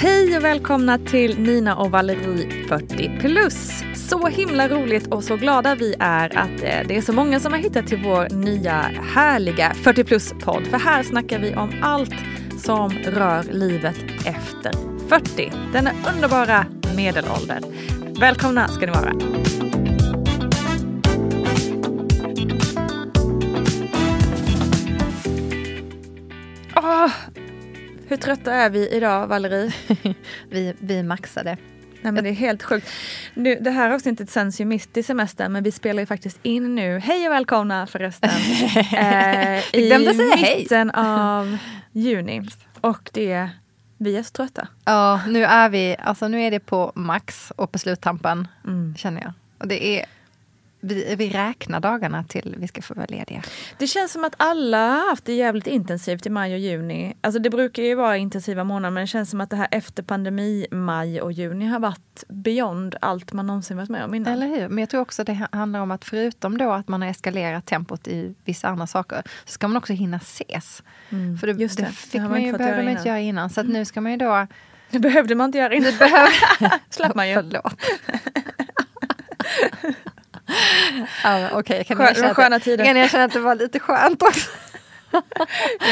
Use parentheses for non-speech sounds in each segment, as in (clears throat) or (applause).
Hej och välkomna till Nina och Valerie 40 plus. Så himla roligt och så glada vi är att eh, det är så många som har hittat till vår nya härliga 40 plus podd. För här snackar vi om allt som rör livet efter 40. Denna underbara medelålder. Välkomna ska ni vara. Oh, hur trötta är vi idag, Valerie? (laughs) vi, vi maxade. Nej, men det är helt sjukt. Nu, det här avsnittet sänds ju mitt i semestern men vi spelar ju faktiskt in nu, hej och välkomna förresten, (laughs) eh, i mitten (laughs) av juni. Och det, vi är så trötta. Ja, nu är vi, alltså nu är det på max och på sluttampen mm. känner jag. Och det är vi, vi räknar dagarna till vi ska få vara lediga. Det känns som att alla har haft det jävligt intensivt i maj och juni. Alltså det brukar ju vara intensiva månader men det känns som att det här efter pandemi, maj och juni har varit beyond allt man någonsin varit med om innan. Eller hur? Men jag tror också det handlar om att förutom då att man har eskalerat tempot i vissa andra saker så ska man också hinna ses. Mm. För det, Just det, det fick det man ju, behövde man inte göra innan. Så att nu ska man ju då... Det behövde man inte göra innan. Det behöv... (laughs) slapp man ju. (laughs) Förlåt. (laughs) ja, okay. kan Skön, sköna tider. Kan jag känna att det var lite skönt också? (laughs)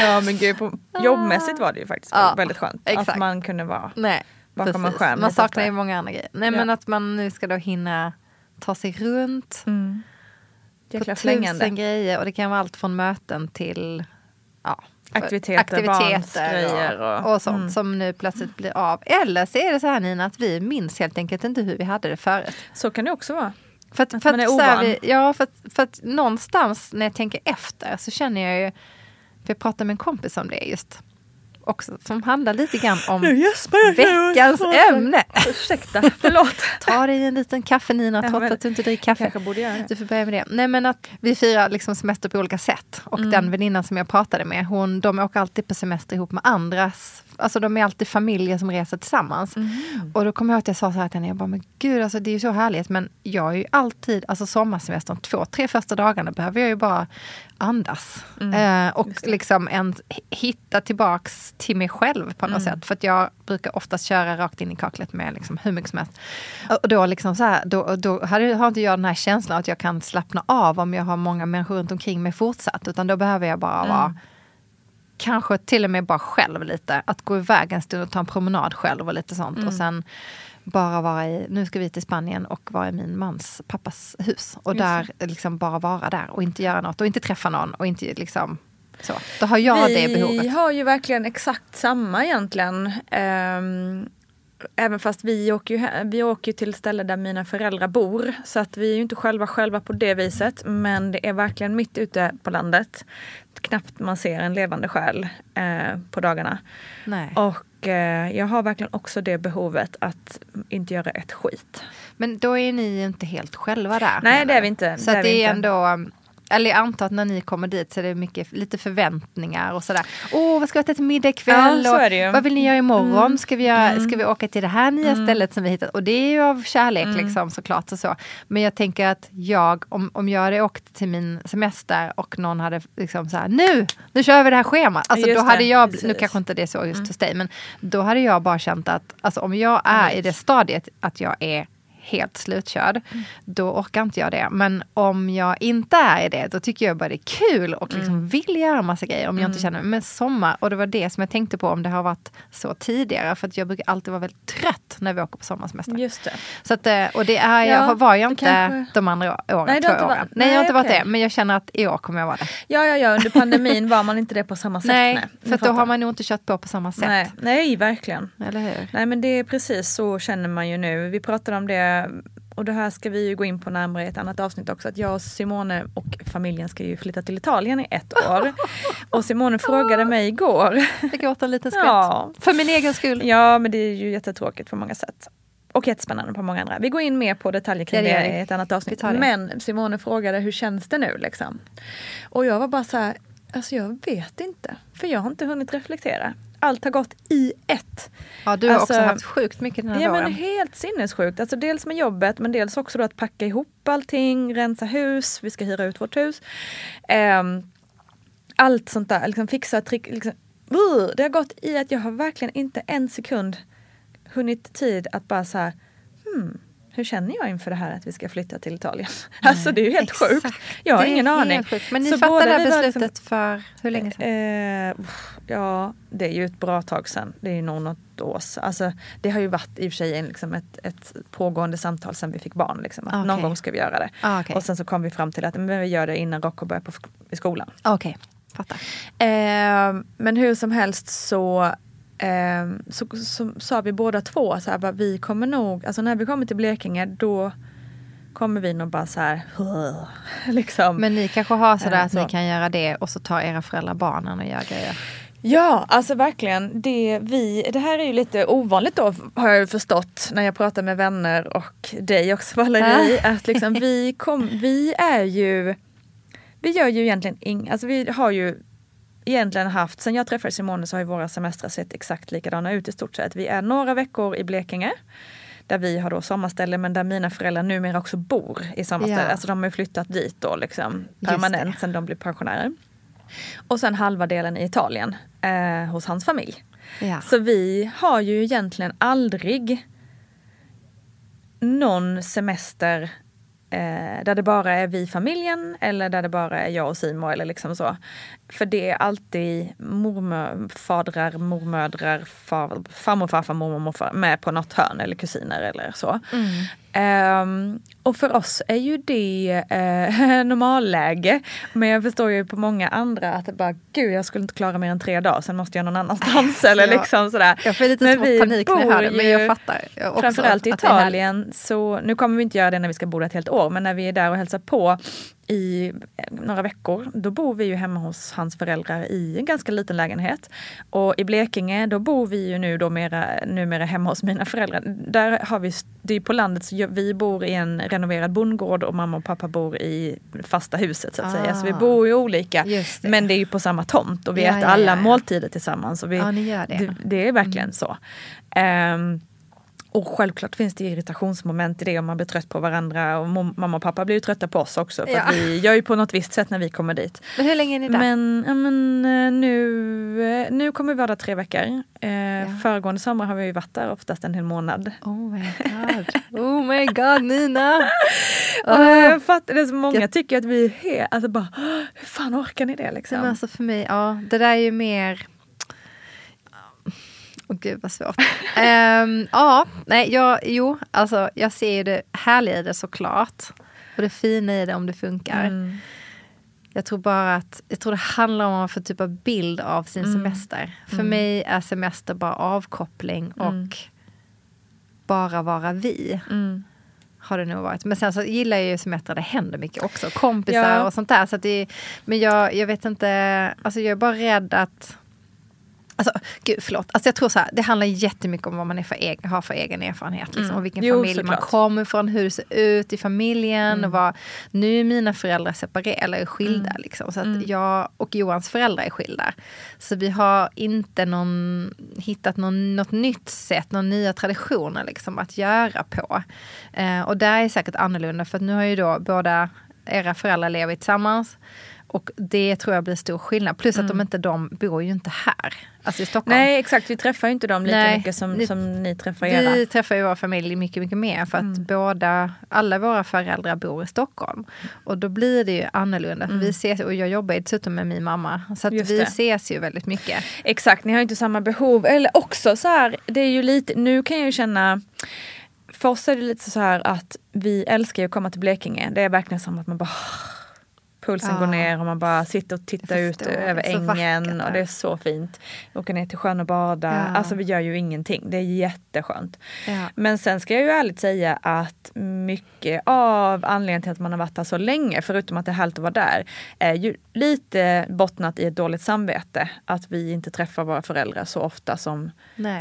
ja men gud, på, jobbmässigt var det ju faktiskt ja, väldigt skönt. Exakt. Att man kunde vara Nej, bakom en skärm. Man saknar ju många andra grejer. Nej ja. men att man nu ska då hinna ta sig runt. Mm. På tusen grejer och det kan vara allt från möten till ja, aktiviteter, aktiviteter och, och, sånt mm. som nu plötsligt blir av. Eller så är det så här Nina att vi minns helt enkelt inte hur vi hade det förut. Så kan det också vara. För att, för att, så här, ja, för att, för att någonstans när jag tänker efter så känner jag ju, för jag pratade med en kompis om det just, också, som handlar lite grann om veckans ämne. Ursäkta, förlåt. (laughs) Ta dig en liten kaffe Nina, trots ja, att du inte dricker kaffe. Du får börja med det. Nej men att vi firar liksom semester på olika sätt. Och mm. den väninnan som jag pratade med, hon, de åker alltid på semester ihop med andras Alltså de är alltid familjer som reser tillsammans. Mm. Och då kommer jag ihåg att jag sa så här till henne, jag bara, men gud alltså det är ju så härligt men jag är ju alltid, alltså sommarsemestern, två, tre första dagarna behöver jag ju bara andas. Mm. Eh, och liksom en, hitta tillbaks till mig själv på något mm. sätt. För att jag brukar oftast köra rakt in i kaklet med liksom hur mycket som helst. Och då, liksom så här, då, då har, har inte jag den här känslan att jag kan slappna av om jag har många människor runt omkring mig fortsatt. Utan då behöver jag bara vara mm kanske till och med bara själv lite. Att gå iväg en stund och ta en promenad själv och lite sånt. Mm. Och sen bara vara i, nu ska vi till Spanien och vara i min mans pappas hus. Och där liksom bara vara där och inte göra något och inte träffa någon och inte liksom så. Då har jag vi det behovet. Vi har ju verkligen exakt samma egentligen. Um, även fast vi åker, ju, vi åker till ställen där mina föräldrar bor. Så att vi är ju inte själva själva på det viset. Men det är verkligen mitt ute på landet knappt man ser en levande själ eh, på dagarna. Nej. Och eh, jag har verkligen också det behovet att inte göra ett skit. Men då är ni inte helt själva där? Nej det är vi inte. Så det är, det är ändå eller jag antar att när ni kommer dit så är det mycket, lite förväntningar och sådär. Åh, vad ska vi äta till middag ikväll? Ja, vad vill ni göra imorgon? Mm. Ska, vi göra, mm. ska vi åka till det här nya mm. stället som vi hittat? Och det är ju av kärlek mm. liksom såklart. Och så. Men jag tänker att jag, om, om jag hade åkt till min semester och någon hade liksom så här, nu, nu kör vi det här schemat. Alltså då hade jag, nu kanske inte det är så just mm. hos dig, men då hade jag bara känt att alltså, om jag är i det stadiet att jag är helt slutkörd, mm. då orkar inte jag det. Men om jag inte är i det, då tycker jag bara det är kul och liksom mm. vill göra massa grejer. Om jag inte mm. känner, men sommar, och det var det som jag tänkte på om det har varit så tidigare. För att jag brukar alltid vara väldigt trött när vi åker på sommarsemester. Just det. Så att, eh, och det är, jag, ja, var jag inte kanske... de andra åren, nej, två åren. Nej, nej, jag har inte varit det. Men jag känner att i år kommer jag vara det. Ja, ja, ja, under pandemin var man inte det på samma sätt. Nej, nej för då har man nog inte kört på på samma sätt. Nej, nej verkligen. Eller hur? Nej, men det är precis så känner man ju nu. Vi pratade om det och det här ska vi ju gå in på närmare i ett annat avsnitt också, att jag och Simone och familjen ska ju flytta till Italien i ett år. (laughs) Och Simone frågade mig igår. Jag gråter en liten skvätt. Ja. För min egen skull. Ja, men det är ju jättetråkigt på många sätt. Och jättespännande på många andra. Vi går in mer på detaljer kring det, det i ett annat avsnitt. Men Simone frågade hur känns det nu liksom? Och jag var bara så här, alltså jag vet inte. För jag har inte hunnit reflektera allt har gått i ett. Ja, du har alltså, också haft sjukt mycket den här ja, Men helt sinnessjukt. Alltså dels med jobbet men dels också då att packa ihop allting, rensa hus, vi ska hyra ut vårt hus. Um, allt sånt där, liksom fixa, trick, liksom, uh, det har gått i att jag har verkligen inte en sekund hunnit tid att bara så här, hmm, hur känner jag inför det här att vi ska flytta till Italien? (laughs) Nej, alltså det är ju helt exakt. sjukt. Jag har ingen aning. Sjukt. Men ni så fattade det beslutet liksom, för hur länge sedan? Eh, ja, det är ju ett bra tag sedan. Det är ju nog något år sedan. Alltså, det har ju varit i och för sig liksom ett, ett pågående samtal sedan vi fick barn. Liksom, att okay. Någon gång ska vi göra det. Ah, okay. Och sen så kom vi fram till att men vi gör det innan Rocco börjar på, i skolan. Okej, okay. fattar. Eh, men hur som helst så så, så sa vi båda två så här, vi kommer nog, alltså när vi kommer till Blekinge då kommer vi nog bara så här, (laughs) liksom. Men ni kanske har sådär att så. ni kan göra det och så tar era föräldrar barnen och gör grejer? Ja, alltså verkligen. Det, vi, det här är ju lite ovanligt då har jag förstått när jag pratar med vänner och dig också Valerie. Äh. Att liksom vi, kom, vi är ju, vi gör ju egentligen inget, alltså vi har ju egentligen haft, sen jag träffade Simone så har ju våra semestrar sett exakt likadana ut i stort sett. Vi är några veckor i Blekinge där vi har då sommarställe men där mina föräldrar numera också bor i sommarställe. Ja. Alltså de har flyttat dit då liksom permanent sen de blev pensionärer. Och sen halva delen i Italien eh, hos hans familj. Ja. Så vi har ju egentligen aldrig någon semester Eh, där det bara är vi familjen eller där det bara är jag och Simon eller liksom så. För det är alltid morfadrar, mormödrar, far, farmor, farfar, mormor, morfar med på något hörn eller kusiner eller så. Mm. Um, och för oss är ju det uh, (laughs) normalläge. Men jag förstår ju på många andra att det bara, gud jag skulle inte klara mer än tre dagar, sen måste jag någon annanstans. (laughs) eller ja, liksom sådär. Jag får lite men panik när jag hör det, men jag fattar. Jag framförallt i Italien, så nu kommer vi inte göra det när vi ska bo där ett helt år, men när vi är där och hälsar på i några veckor. Då bor vi ju hemma hos hans föräldrar i en ganska liten lägenhet. Och i Blekinge, då bor vi ju nu då mera, numera hemma hos mina föräldrar. Där har vi, det är på landet, så vi bor i en renoverad bondgård och mamma och pappa bor i fasta huset så att ah, säga. Så vi ah. bor ju olika. Det. Men det är ju på samma tomt och vi ja, äter ja, alla ja, måltider tillsammans. Och vi, det. Det, det. är verkligen mm. så. Um, och självklart finns det irritationsmoment i det om man blir trött på varandra och mamma och pappa blir ju trötta på oss också för ja. vi gör ju på något visst sätt när vi kommer dit. Men hur länge är ni där? Men, ja, men eh, nu, eh, nu kommer vi vara där tre veckor. Eh, ja. Föregående sommar har vi ju varit där oftast en hel månad. Oh my god, oh my god Nina! (laughs) Oh. jag fattar, det är så många jag... tycker att vi är helt, alltså bara, hur fan orkar ni det liksom? Men alltså för mig, ja det där är ju mer Åh gud vad svårt. um, ja, nej, jag, jo, alltså jag ser det härliga i det såklart. Och det fina i det om det funkar. Mm. Jag tror bara att jag tror det handlar om att få typ av bild av sin mm. semester. För mm. mig är semester bara avkoppling och mm. bara vara vi. Mm. Har det nog varit. Men sen så gillar jag ju semester det händer mycket också. Kompisar ja. och sånt där. Så det, men jag, jag vet inte, alltså jag är bara rädd att Alltså, gud, förlåt. Alltså, jag tror så här, det handlar jättemycket om vad man är för egen, har för egen erfarenhet. Liksom, mm. Och vilken jo, familj såklart. man kommer ifrån, hur det ser ut i familjen. Mm. Och vad, nu är mina föräldrar separerade, eller skilda. Mm. Liksom, så att mm. jag och Johans föräldrar är skilda. Så vi har inte någon, hittat någon, något nytt sätt, några nya traditioner liksom, att göra på. Eh, och där är säkert annorlunda, för nu har ju då båda era föräldrar lever tillsammans. Och det tror jag blir stor skillnad. Plus mm. att de inte, de bor ju inte här. Alltså i Stockholm. Nej exakt, vi träffar ju inte dem lika Nej, mycket som ni, som ni träffar era. Vi träffar ju vår familj mycket, mycket mer. För att mm. båda, alla våra föräldrar bor i Stockholm. Och då blir det ju annorlunda. Mm. Vi ses, och jag jobbar ju dessutom med min mamma. Så att vi det. ses ju väldigt mycket. Exakt, ni har inte samma behov. Eller också så här, det är ju lite, nu kan jag ju känna för oss är det lite så här att vi älskar ju att komma till Blekinge. Det är verkligen som att man bara Pulsen ja. går ner och man bara sitter och tittar ut över ängen och det är så fint. Åka ner till sjön och bada. Ja. Alltså vi gör ju ingenting. Det är jätteskönt. Ja. Men sen ska jag ju ärligt säga att mycket av anledningen till att man har varit där så länge, förutom att det är härligt att vara där, är ju lite bottnat i ett dåligt samvete. Att vi inte träffar våra föräldrar så ofta som,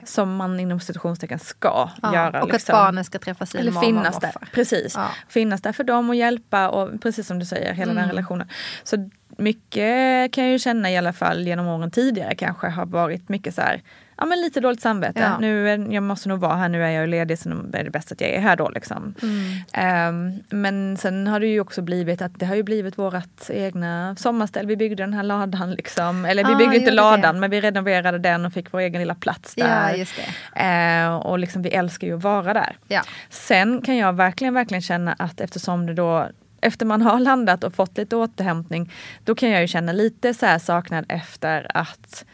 som man inom situationstecken ska ja, göra. Och liksom. att barnen ska träffa sin Eller mamma finnas där. Precis. Finnas där för dem och hjälpa och precis som du säger, hela mm. den relationen. Så mycket kan jag ju känna i alla fall genom åren tidigare kanske har varit mycket så här ja, men lite dåligt samvete. Ja. Nu är, jag måste nog vara här, nu är jag ledig så är det bäst att jag är här då. Liksom. Mm. Um, men sen har det ju också blivit att det har ju blivit vårt egna sommarställ. Vi byggde den här ladan liksom. Eller vi ah, byggde inte ladan det. men vi renoverade den och fick vår egen lilla plats där. Ja, uh, och liksom vi älskar ju att vara där. Ja. Sen kan jag verkligen, verkligen känna att eftersom det då efter man har landat och fått lite återhämtning, då kan jag ju känna lite så saknad efter att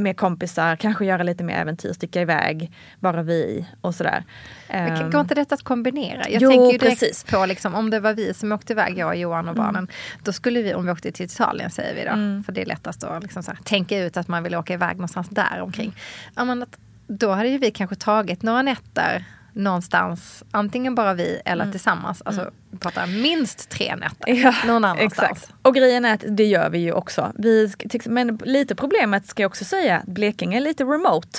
med kompisar, kanske göra lite mer äventyr, sticka iväg, vara vi och sådär. Men går inte detta att kombinera? Jag jo, tänker ju direkt precis. på liksom, om det var vi som åkte iväg, jag Johan och mm. barnen. Mm. Då skulle vi, om vi åkte till Italien säger vi då, mm. för det är lättast att liksom här, tänka ut att man vill åka iväg någonstans där omkring. Ja, men att, då hade ju vi kanske tagit några nätter någonstans, antingen bara vi eller mm. tillsammans. Alltså mm. vi pratar minst tre nätter ja, någon annanstans. Exakt. Och grejen är att det gör vi ju också. Vi, men lite problemet ska jag också säga, Blekinge är lite remote.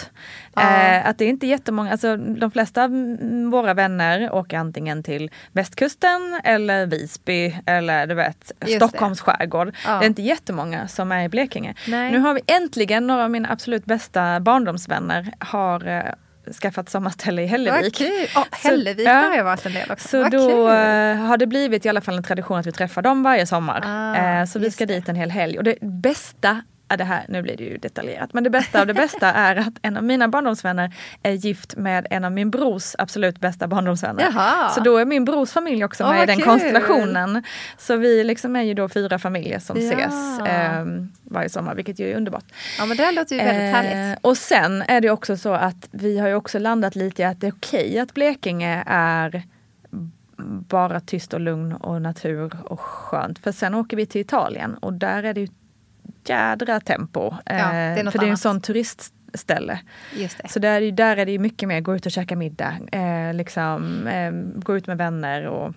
Ja. Eh, att det är inte jättemånga, alltså de flesta av våra vänner åker antingen till västkusten eller Visby eller du vet Just Stockholms det. skärgård. Ja. Det är inte jättemånga som är i Blekinge. Nej. Nu har vi äntligen några av mina absolut bästa barndomsvänner har eh, skaffat sommarställe i Hällevik. Oh, Hällevik så, har jag varit en del också. Så Vad då kul. Eh, har det blivit i alla fall en tradition att vi träffar dem varje sommar. Ah, eh, så vi ska dit en hel helg. Och det bästa ja, det här, nu blir det ju detaljerat, men det bästa av det bästa (laughs) är att en av mina barndomsvänner är gift med en av min brors absolut bästa barndomsvänner. Jaha. Så då är min brors familj också med oh, i den kul. konstellationen. Så vi liksom är ju då fyra familjer som ja. ses eh, varje sommar, vilket ju är underbart. Ja men det låter ju väldigt eh, härligt. Och sen är det också så att vi har ju också landat lite i att det är okej att Blekinge är bara tyst och lugn och natur och skönt. För sen åker vi till Italien och där är det ju jädra tempo. Ja, det är för det är en sån turistställe. Så där, är, där är det mycket mer gå ut och käka middag, eh, liksom, eh, gå ut med vänner och,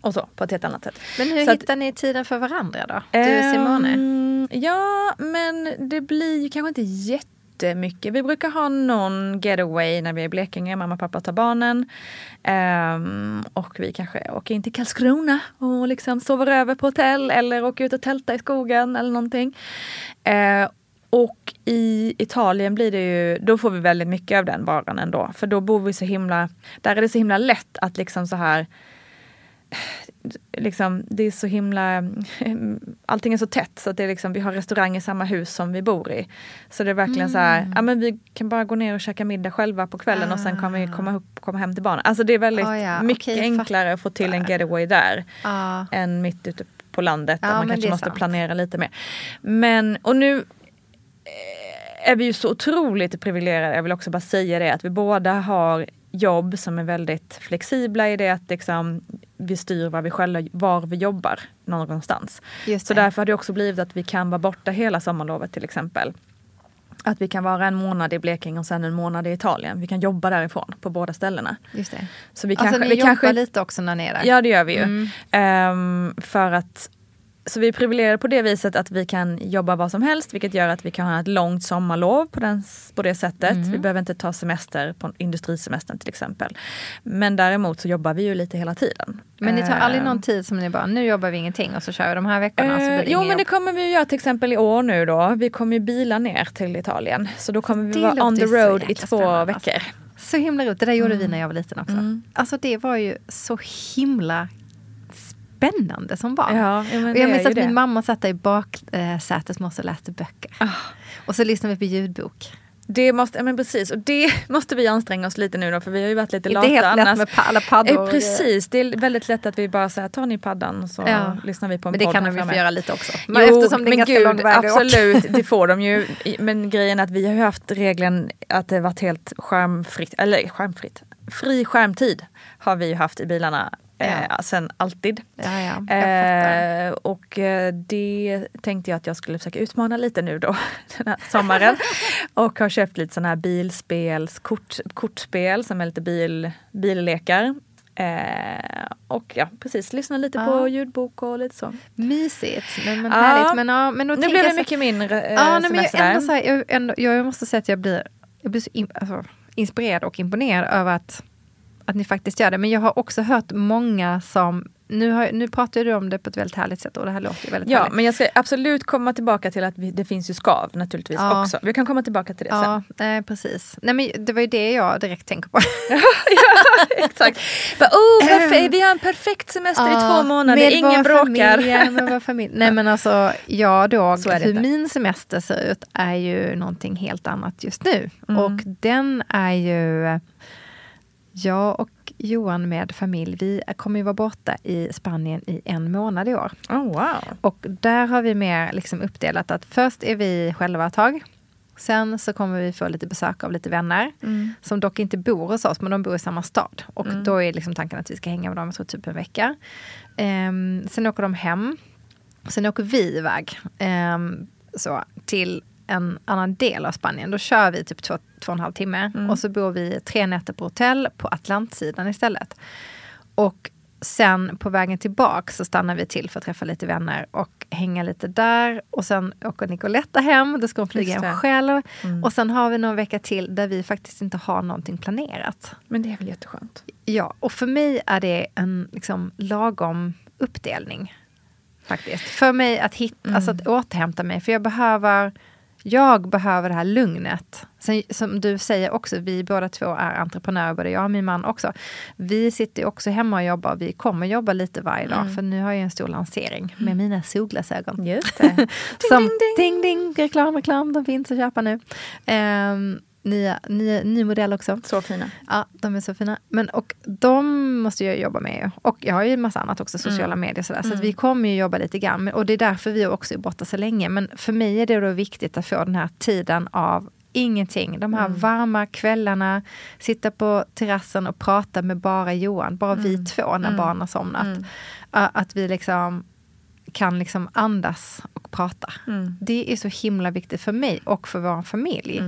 och så på ett helt annat sätt. Men hur så hittar att, ni tiden för varandra då? Du och Simone? Um, ja, men det blir kanske inte jätte jättemycket. Vi brukar ha någon getaway när vi är i Blekinge, mamma och pappa tar barnen. Um, och vi kanske åker in till Karlskrona och liksom sover över på hotell eller åker ut och tältar i skogen eller någonting. Uh, och i Italien blir det ju, då får vi väldigt mycket av den varan ändå. För då bor vi så himla, där är det så himla lätt att liksom så här liksom, det är så himla, (laughs) allting är så tätt så att det är liksom, vi har restaurang i samma hus som vi bor i. Så det är verkligen mm. så här, mm. ja men vi kan bara gå ner och käka middag själva på kvällen ah. och sen kan vi komma, upp, komma hem till barnen. Alltså det är väldigt oh, ja. mycket okay, enklare att få till en getaway där ah. än mitt ute på landet ja, där man kanske måste sant. planera lite mer. Men, och nu eh, är vi ju så otroligt privilegierade, jag vill också bara säga det, att vi båda har jobb som är väldigt flexibla i det att liksom, vi styr var vi själva var vi jobbar någonstans. Så därför har det också blivit att vi kan vara borta hela sommarlovet till exempel. Att vi kan vara en månad i Blekinge och sen en månad i Italien. Vi kan jobba därifrån på båda ställena. Just det. Så vi alltså kanske, ni vi jobbar kanske, lite också när ni är där? Ja det gör vi ju. Mm. Um, för att så vi är privilegierade på det viset att vi kan jobba vad som helst vilket gör att vi kan ha ett långt sommarlov på, den, på det sättet. Mm. Vi behöver inte ta semester på industrisemestern till exempel. Men däremot så jobbar vi ju lite hela tiden. Men ni tar aldrig någon tid som ni bara, nu jobbar vi ingenting och så kör vi de här veckorna? Uh, jo men det kommer vi göra till exempel i år nu då. Vi kommer ju bila ner till Italien. Så då kommer vi vara on the road i två alltså. veckor. Så himla roligt. Det där gjorde mm. vi när jag var liten också. Mm. Alltså det var ju så himla spännande som barn. Ja, och jag minns att min mamma satt där i baksätet med oss och läste böcker. Oh. Och så lyssnade vi på ljudbok. Det måste, men precis, och det (laughs) måste vi anstränga oss lite nu då för vi har ju varit lite lata. Det är helt lätt med alla paddor. Eh, precis, det är väldigt lätt att vi bara säger tar ni paddan så ja. lyssnar vi på en Men det kan de ju få göra lite också. Men jo, eftersom det är ganska gud, lång väg Absolut, (laughs) det får de ju. Men grejen är att vi har ju haft regeln att det varit helt skärmfritt, eller skärmfritt, fri skärmtid har vi ju haft i bilarna eh, sen alltid. Ja, ja. Eh, och eh, det tänkte jag att jag skulle försöka utmana lite nu då (laughs) den här sommaren. (laughs) och har köpt lite sådana här bilspels, kort, kortspel som är lite bil, billekar. Eh, och ja, precis, lyssna lite ja. på ljudbok och lite så. Mysigt. Men, men ja. härligt. Men, ja, men nu blir det mycket mindre eh, ja, nej, men jag, ändå så här, jag, ändå, jag måste säga att jag blir, jag blir så in, alltså, inspirerad och imponerad över att, att ni faktiskt gör det. Men jag har också hört många som nu, har, nu pratar du om det på ett väldigt härligt sätt och det här låter väldigt ja, härligt. men jag ska absolut komma tillbaka till att vi, det finns ju skav naturligtvis ja. också. Vi kan komma tillbaka till det ja, sen. Nej, precis. Nej, men det var ju det jag direkt tänker på. (laughs) ja, exakt. Bara, oh, perfekt. Vi har en perfekt semester ja, i två månader, ingen bråkar. Familj, med vår (laughs) familj. Nej men alltså, jag då, hur inte. min semester ser ut är ju någonting helt annat just nu. Mm. Och den är ju jag och Johan med familj, vi kommer ju vara borta i Spanien i en månad i år. Oh, wow. Och där har vi mer liksom uppdelat att först är vi själva ett tag. Sen så kommer vi få lite besök av lite vänner mm. som dock inte bor hos oss, men de bor i samma stad. Och mm. då är liksom tanken att vi ska hänga med dem, jag tror typ en vecka. Um, sen åker de hem. Sen åker vi iväg um, så, till en annan del av Spanien. Då kör vi typ två, två och en halv timme mm. och så bor vi tre nätter på hotell på Atlantsidan istället. Och sen på vägen tillbaka så stannar vi till för att träffa lite vänner och hänga lite där. Och sen åker Nicoletta hem, då ska hon flyga hem själv. Mm. Och sen har vi någon vecka till där vi faktiskt inte har någonting planerat. Men det är väl jätteskönt? Ja, och för mig är det en liksom, lagom uppdelning. Faktiskt. För mig att, hitta, mm. alltså att återhämta mig, för jag behöver jag behöver det här lugnet. Sen, som du säger också, vi båda två är entreprenörer, både jag och min man också. Vi sitter också hemma och jobbar, vi kommer jobba lite varje dag, mm. för nu har jag en stor lansering med mm. mina solglasögon. Just det. (laughs) ding, som, ding, ding. ding, ding, reklam, reklam, de finns att köpa nu. Um, nya, nya, ny modell också. Så fina. Ja, de är så fina. Men, och de måste jag jobba med. Och jag har ju en massa annat också, sociala mm. medier sådär. Så mm. vi kommer ju jobba lite grann. Och det är därför vi också är borta så länge. Men för mig är det då viktigt att få den här tiden av ingenting. De här mm. varma kvällarna, sitta på terrassen och prata med bara Johan, bara vi mm. två när mm. barnen har somnat. Mm. Att vi liksom kan liksom andas och prata. Det är så himla viktigt för mig och för vår familj.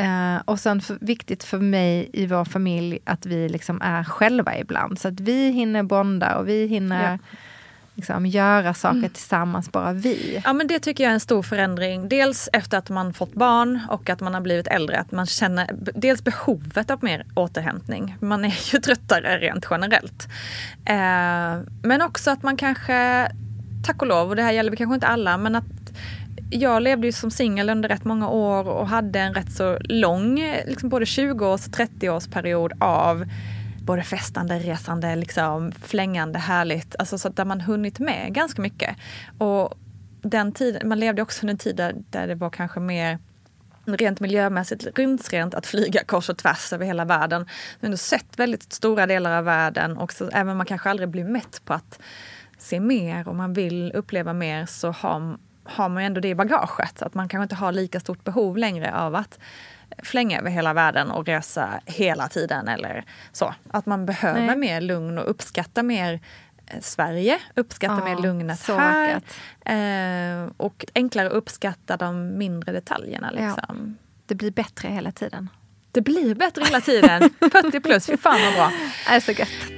Uh, och sen för, viktigt för mig i vår familj att vi liksom är själva ibland. Så att vi hinner bonda och vi hinner ja. liksom, göra saker mm. tillsammans, bara vi. Ja men det tycker jag är en stor förändring. Dels efter att man fått barn och att man har blivit äldre. Att man känner dels behovet av mer återhämtning. Man är ju (laughs) tröttare rent generellt. Uh, men också att man kanske, tack och lov, och det här gäller kanske inte alla, men att jag levde ju som singel under rätt många år och hade en rätt så lång, liksom både 20-års och 30-årsperiod av både festande, resande, liksom, flängande, härligt. Alltså så där man hunnit med ganska mycket. Och den tiden, man levde också under en tid där, där det var kanske mer rent miljömässigt rumsrent att flyga kors och tvärs över hela världen. Men du sett väldigt stora delar av världen och så, även om man kanske aldrig blir mätt på att se mer och man vill uppleva mer så har har man ju ändå det i bagaget. Att man kanske inte har lika stort behov längre av att flänga över hela världen och resa hela tiden eller så. Att man behöver Nej. mer lugn och uppskatta mer eh, Sverige, uppskatta ja, mer lugnet här. Eh, och enklare uppskatta de mindre detaljerna. Liksom. Ja, det blir bättre hela tiden. Det blir bättre hela tiden. (laughs) 40 plus, fy fan vad bra. Det är så gött.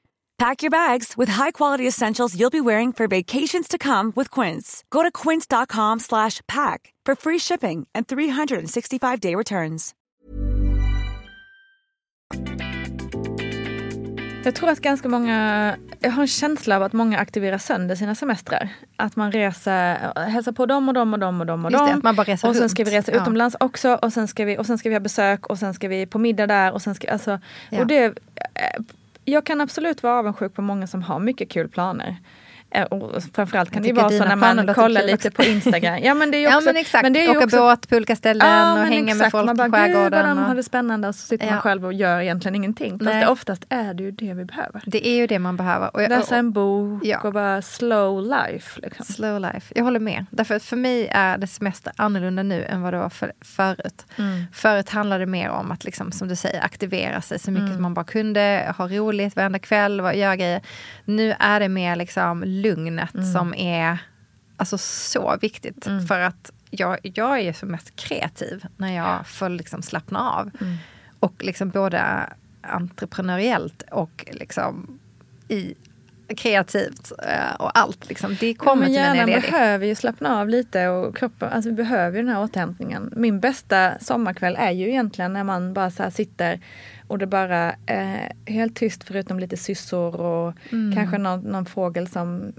Pack your bags with high-quality essentials you'll be wearing for vacations to come with Quince. Go to quince.com slash pack for free shipping and 365-day returns. Jag tror att ganska många, jag har en känsla av att många aktiverar sönder sina semestrar. Att man reser, hälsar på dem och dem och dem och dem och dem. man bara reser och sen ska vi resa Ja. utomlands också och sen, ska vi, och sen ska vi ha besök och sen ska vi på middag där och sen ska, alltså, Ja. och det, jag kan absolut vara avundsjuk på många som har mycket kul planer. Eh, Och framförallt kan det vara så när man kollar lite på Instagram. Ja men det är ju Ja också, men exakt, men det är ju åka också, båt på olika ställen Ja, och hänga med exakt. folk man bara, på Gud vad skärgården. de har det spännande och så sitter Ja. man själv och gör egentligen ingenting. Fast det, oftast är det ju det vi behöver. Det är ju det man behöver. Och jag, Läsa en bok Ja. och bara slow life. Liksom. Slow life. Jag håller med. Därför att för mig är det semester annorlunda nu än vad det var för, förut. Mm. Förut handlade det mer om att, liksom, som du säger, aktivera sig så mycket Mm. som man bara kunde. Ha roligt varenda kväll, göra grejer. Nu är det mer liksom lugnet Mm. som är alltså, så viktigt. För att jag, jag är som mest kreativ när jag får liksom slappna av. Mm. Och liksom både entreprenöriellt och liksom i kreativt eh, och allt. Liksom. Det Ja, kommer men jag är hjärnan behöver ju slappna av lite och kroppen, alltså vi behöver ju den här återhämtningen. Min bästa sommarkväll är ju egentligen när man bara så sitter och det bara är helt tyst förutom lite syssor och Mm. kanske någon, någon fågel som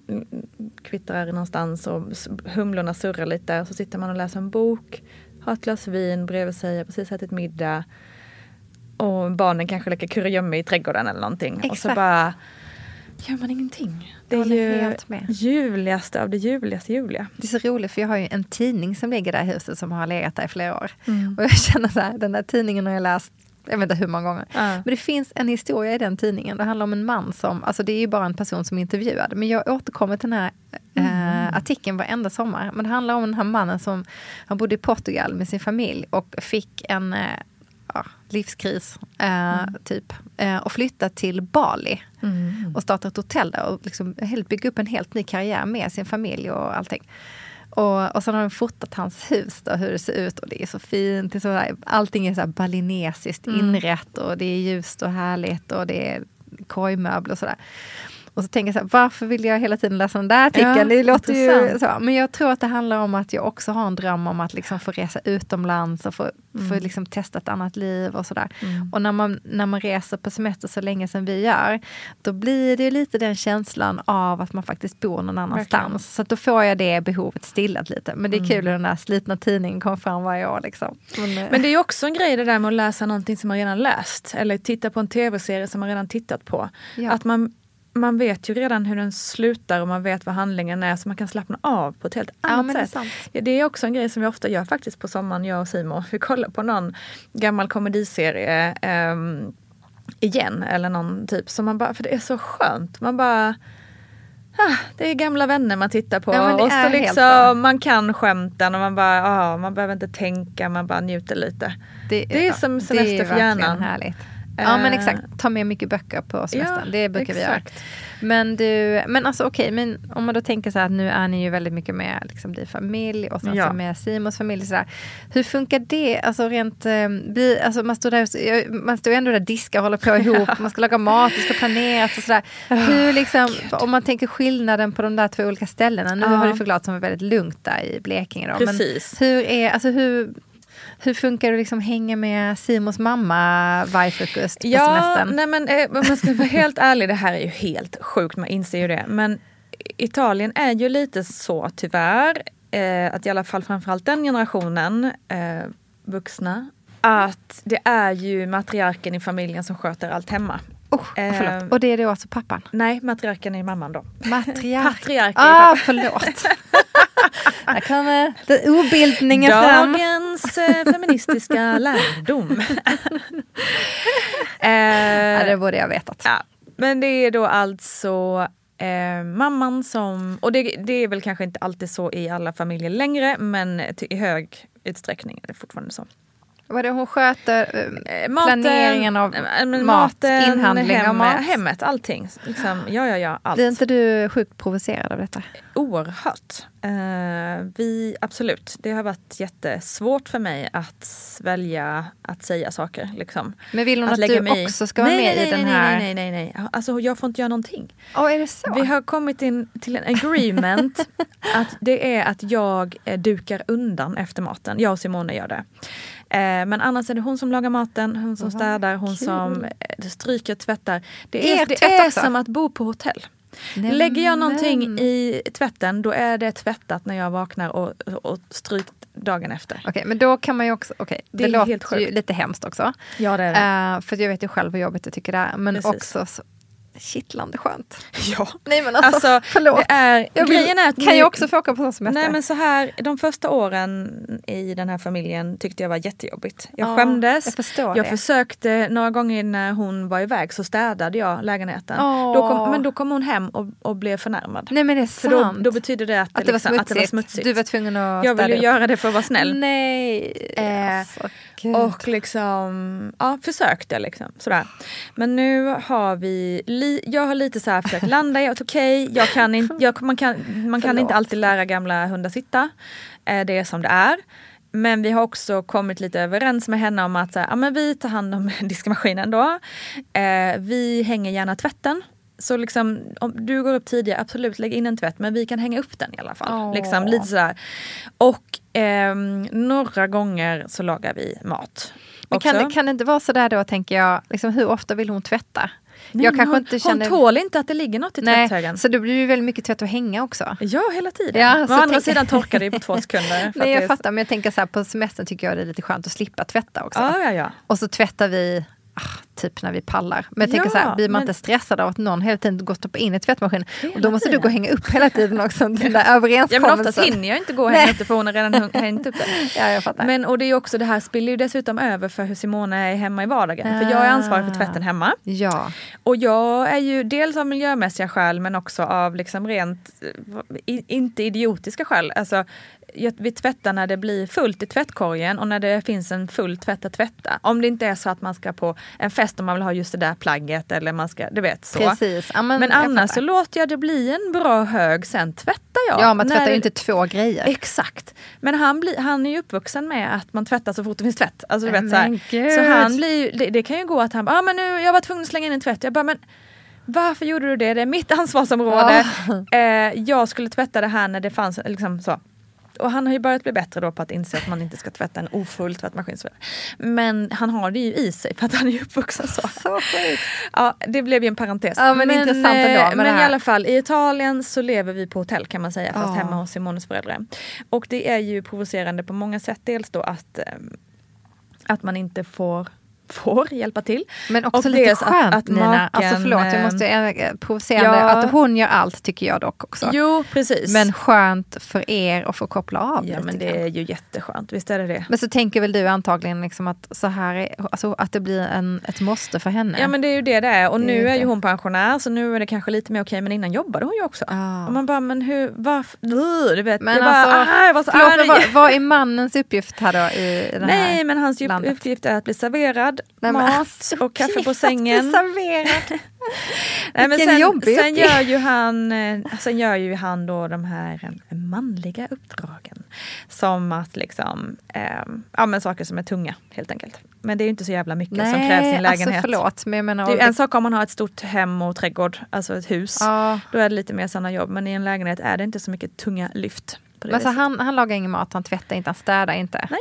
kvittrar någonstans och humlorna surrar lite och så sitter man och läser en bok, har ett glas vin bredvid sig, har precis ätit middag och barnen kanske leker kurragömma i trädgården eller någonting. Och så Exakt. bara gör man ingenting. Det är ju ljuvligaste av det ljuvligaste ljuvliga. Det är så roligt för jag har ju en tidning som ligger där i huset som har legat där i flera år. Mm. Och jag känner så här, den där tidningen har jag läst jag vet inte hur många gånger. Ja. Men det finns en historia i den tidningen. Det handlar om en man som, alltså det är ju bara en person som är intervjuad. Men jag återkommer till den här eh, artikeln varenda sommar. Men det handlar om den här mannen som, han bodde i Portugal med sin familj och fick en eh, ja, livskris, eh, typ. Eh, och flyttade till Bali. Och startade ett hotell där och liksom bygga upp en helt ny karriär med sin familj och allting. Och, och sen har de fotat hans hus, då, hur det ser ut. Och det är så fint. Det är så allting är så här balinesiskt inrett och det är ljust och härligt och det är korgmöbler och sådär. Och så tänker jag så här, varför vill jag hela tiden läsa den där artikeln? Ja, det låter ju så. Men jag tror att det handlar om att jag också har en dröm om att liksom få resa utomlands och få, få liksom testa ett annat liv och sådär. Och när man, när man reser på semester så länge som vi gör, då blir det lite den känslan av att man faktiskt bor någon annanstans. Verkligen. Så att då får jag det behovet stillat lite. Men det är kul hur den där slitna tidningen kommer fram varje år. Liksom. Men, eh, Men det är ju också en grej det där med att läsa någonting som man redan läst. Eller titta på en tv-serie som man redan tittat på. Ja. Att man, man vet ju redan hur den slutar och man vet vad handlingen är så man kan slappna av på ett helt Ja, annat det är sätt. sant. Ja, det är också en grej som vi ofta gör faktiskt på sommaren, jag och Simon. (laughs) Vi kollar på någon gammal komediserie ehm, igen eller någon typ. Så man bara, för det är så skönt. Man bara ah, det är gamla vänner man tittar på Ja, det och så är liksom, man kan skämten och man bara, ah, man behöver inte tänka, man bara njuter lite. Det är som semester det är för hjärnan. Härligt. Ja men Eh, exakt, ta med mycket böcker på semestern. Ja, det brukar vi göra. exakt. Men du, men alltså okej, men om man då tänker så här att nu är ni ju väldigt mycket med liksom, din familj och sen Ja. så med Simons familj. Så där. Hur funkar det? Alltså rent, eh, bli, alltså man står där, man står ändå där och diskar och håller på (laughs) ihop, man ska laga mat, det ska planeras och sådär. Hur liksom, om man tänker skillnaden på de där två olika ställena. Nu Ja. har du förklarat som är väldigt lugnt där i Blekinge då. Precis. Men hur är, alltså hur, hur funkar det att liksom hänga med Simons mamma varje frukost på Ja, semestern? nej men eh, om man ska vara helt ärlig, det här är ju helt sjukt, man inser ju det. Men Italien är ju lite så tyvärr, eh, att i alla fall framförallt den generationen eh, vuxna, att det är ju matriarken i familjen som sköter allt hemma. Oh, Eh. Och det är då alltså pappan? Nej, matriarken är mamman då. Matriark. Patriark är Ah, pappan. förlåt. (laughs) Där kommer obildningen fram. Dagens eh, feministiska lärdom. (laughs) Ja, eh, det borde jag vetat. Ja, men det är då alltså eh, mamman som, och det, det är väl kanske inte alltid så i alla familjer längre, men till, i hög utsträckning är det fortfarande så. Vad det hon sköter? Eh, maten, planeringen av mat, maten, inhandling hemmet, av mat? Hemmet, allting. Liksom, ja, ja, ja, allt. Blir inte du sjukt provocerad av detta? Oerhört. Uh, vi, absolut, det har varit jättesvårt för mig att välja att säga saker. Liksom. Men vill hon att, att du mig... också ska vara nej, med nej, i den här? Nej, nej, nej, nej. Alltså, jag får inte göra någonting. Oh, är det så? Vi har kommit in till en agreement (laughs) att det är att jag eh, dukar undan efter maten. Jag och Simone gör det. Eh, men annars är det hon som lagar maten, hon som städar, hon kul. som eh, stryker, tvättar. Det är, det är som att bo på hotell. Nej, Lägger jag någonting i tvätten då är det tvättat när jag vaknar och, och strykt dagen efter. Okej, okay, men då kan man ju också, okay, det, det låter ju lite hemskt också. Ja, det är det. Uh, för jag vet ju själv hur jobbigt jag tycker det är. Men Precis. också så, kittlande skönt. (laughs) Ja. Nej men alltså, alltså förlåt. Det är, jag vill, grejen är att kan jag också få åka på sån semester? Nej men så här, de första åren i den här familjen tyckte jag var jättejobbigt. Jag ja, skämdes. Jag, jag försökte några gånger när hon var iväg så städade jag lägenheten. Oh. Då kom, men då kom hon hem och, och blev förnärmad. Nej men det är sant. För då, då betyder det att, att, det, liksom, att det var smutsigt. Du var tvungen att Jag ville göra det för att vara snäll. Nej. Eh, alltså. Gud. Och liksom, ja försökte liksom. Sådär. Men nu har vi, li, jag har lite så här försökt landa i att okej, okay, jag kan inte, jag, man kan, man kan inte alltid lära gamla hundar sitta. Eh, det är som det är. Men vi har också kommit lite överens med henne om att så här, ja, men vi tar hand om (laughs) diskmaskinen då. Eh, vi hänger gärna tvätten. Så liksom, om du går upp tidigare, absolut lägg in en tvätt men vi kan hänga upp den i alla fall. Oh. Liksom, lite sådär. Och eh, några gånger så lagar vi mat. Men kan, kan det inte vara sådär då tänker jag, liksom, hur ofta vill hon tvätta? Nej, jag kanske hon, inte känner... hon tål inte att det ligger något i Nej, tvätthögen. Så då blir det väldigt mycket tvätt att hänga också. Ja, hela tiden. Ja, Å andra sidan torkar det på två (laughs) sekunder. Nej, jag fattar, men jag tänker så här, på semestern tycker jag det är lite skönt att slippa tvätta också. Ja, ja, ja. Och så tvättar vi ah, typ när vi pallar. Men jag tänker så här, blir man men... inte stressad av att någon hela tiden går och stoppar in i tvättmaskinen? Och då måste tiden. du gå och hänga upp hela tiden också. Den där överenskommelsen. Ja, men oftast hinner jag inte gå och hänga upp det för hon har redan hängt upp det. (laughs) ja, jag fattar. Men och det är också det här spiller ju dessutom över för hur Simone är hemma i vardagen. Ah. För jag är ansvarig för tvätten hemma. Ja. Och jag är ju dels av miljömässiga skäl men också av liksom rent, inte idiotiska skäl. Alltså, vi tvättar när det blir fullt i tvättkorgen och när det finns en full tvätt att tvätta. Om det inte är så att man ska på en fest och man vill ha just det där plagget eller man ska, du vet så. Precis. Ja, men, men annars så låter jag det bli en bra hög, sen tvättar jag. Ja, man tvättar ju inte två grejer. Exakt. Men han, blir, han är ju uppvuxen med att man tvättar så fort det finns tvätt. Alltså, du vet, så, här. så han blir, det, det, kan ju gå att han bara, ah, men nu, jag var tvungen att slänga in en tvätt. Jag bara, men varför gjorde du det? Det är mitt ansvarsområde. Oh. Eh, jag skulle tvätta det här när det fanns liksom så och han har ju börjat bli bättre då på att inse att man inte ska tvätta en ofull tvättmaskin. Men han har det ju i sig för att han är uppvuxen så. Så sjukt. Ja, det blev ju en parentes. Ja, men, men intressant ändå. Men i alla fall, i Italien så lever vi på hotell kan man säga, fast oh. hemma hos Simones föräldrar. Och det är ju provocerande på många sätt. Dels då att, ehm, att man inte får får hjälpa till. Men också och lite skönt att, att Nina, maken, alltså förlåt jag måste äh, provocerande, ja. att hon gör allt tycker jag dock också. Jo precis. Men skönt för er att få koppla av Ja men det är ju jätteskönt, visst är det det. Men så tänker väl du antagligen liksom att, så här är, alltså att det blir en, ett måste för henne. Ja men det är ju det det är och det nu är, är ju hon pensionär så nu är det kanske lite mer okej men innan jobbade hon ju också. Ah. Och man bara men hur, varför, du vet. Men jag alltså, bara, jag var så förlåt, vad, vad är mannens uppgift här då i, i det här Nej men hans landet? uppgift är att bli serverad Nej, mat (laughs) och kaffe på sängen. (laughs) Nej, men sen, sen, gör ju han, eh, sen gör ju han då de här eh, manliga uppdragen. Som att liksom, eh, ja men saker som är tunga helt enkelt. Men det är ju inte så jävla mycket Nej, som krävs i en alltså, lägenhet. Alltså förlåt, men jag menar, det är en sak om man har ett stort hem och trädgård, alltså ett hus. Ja. Då är det lite mer sådana jobb. Men i en lägenhet är det inte så mycket tunga lyft. men alltså, han, han lagar ingen mat, han tvättar inte, han städar inte. Nej.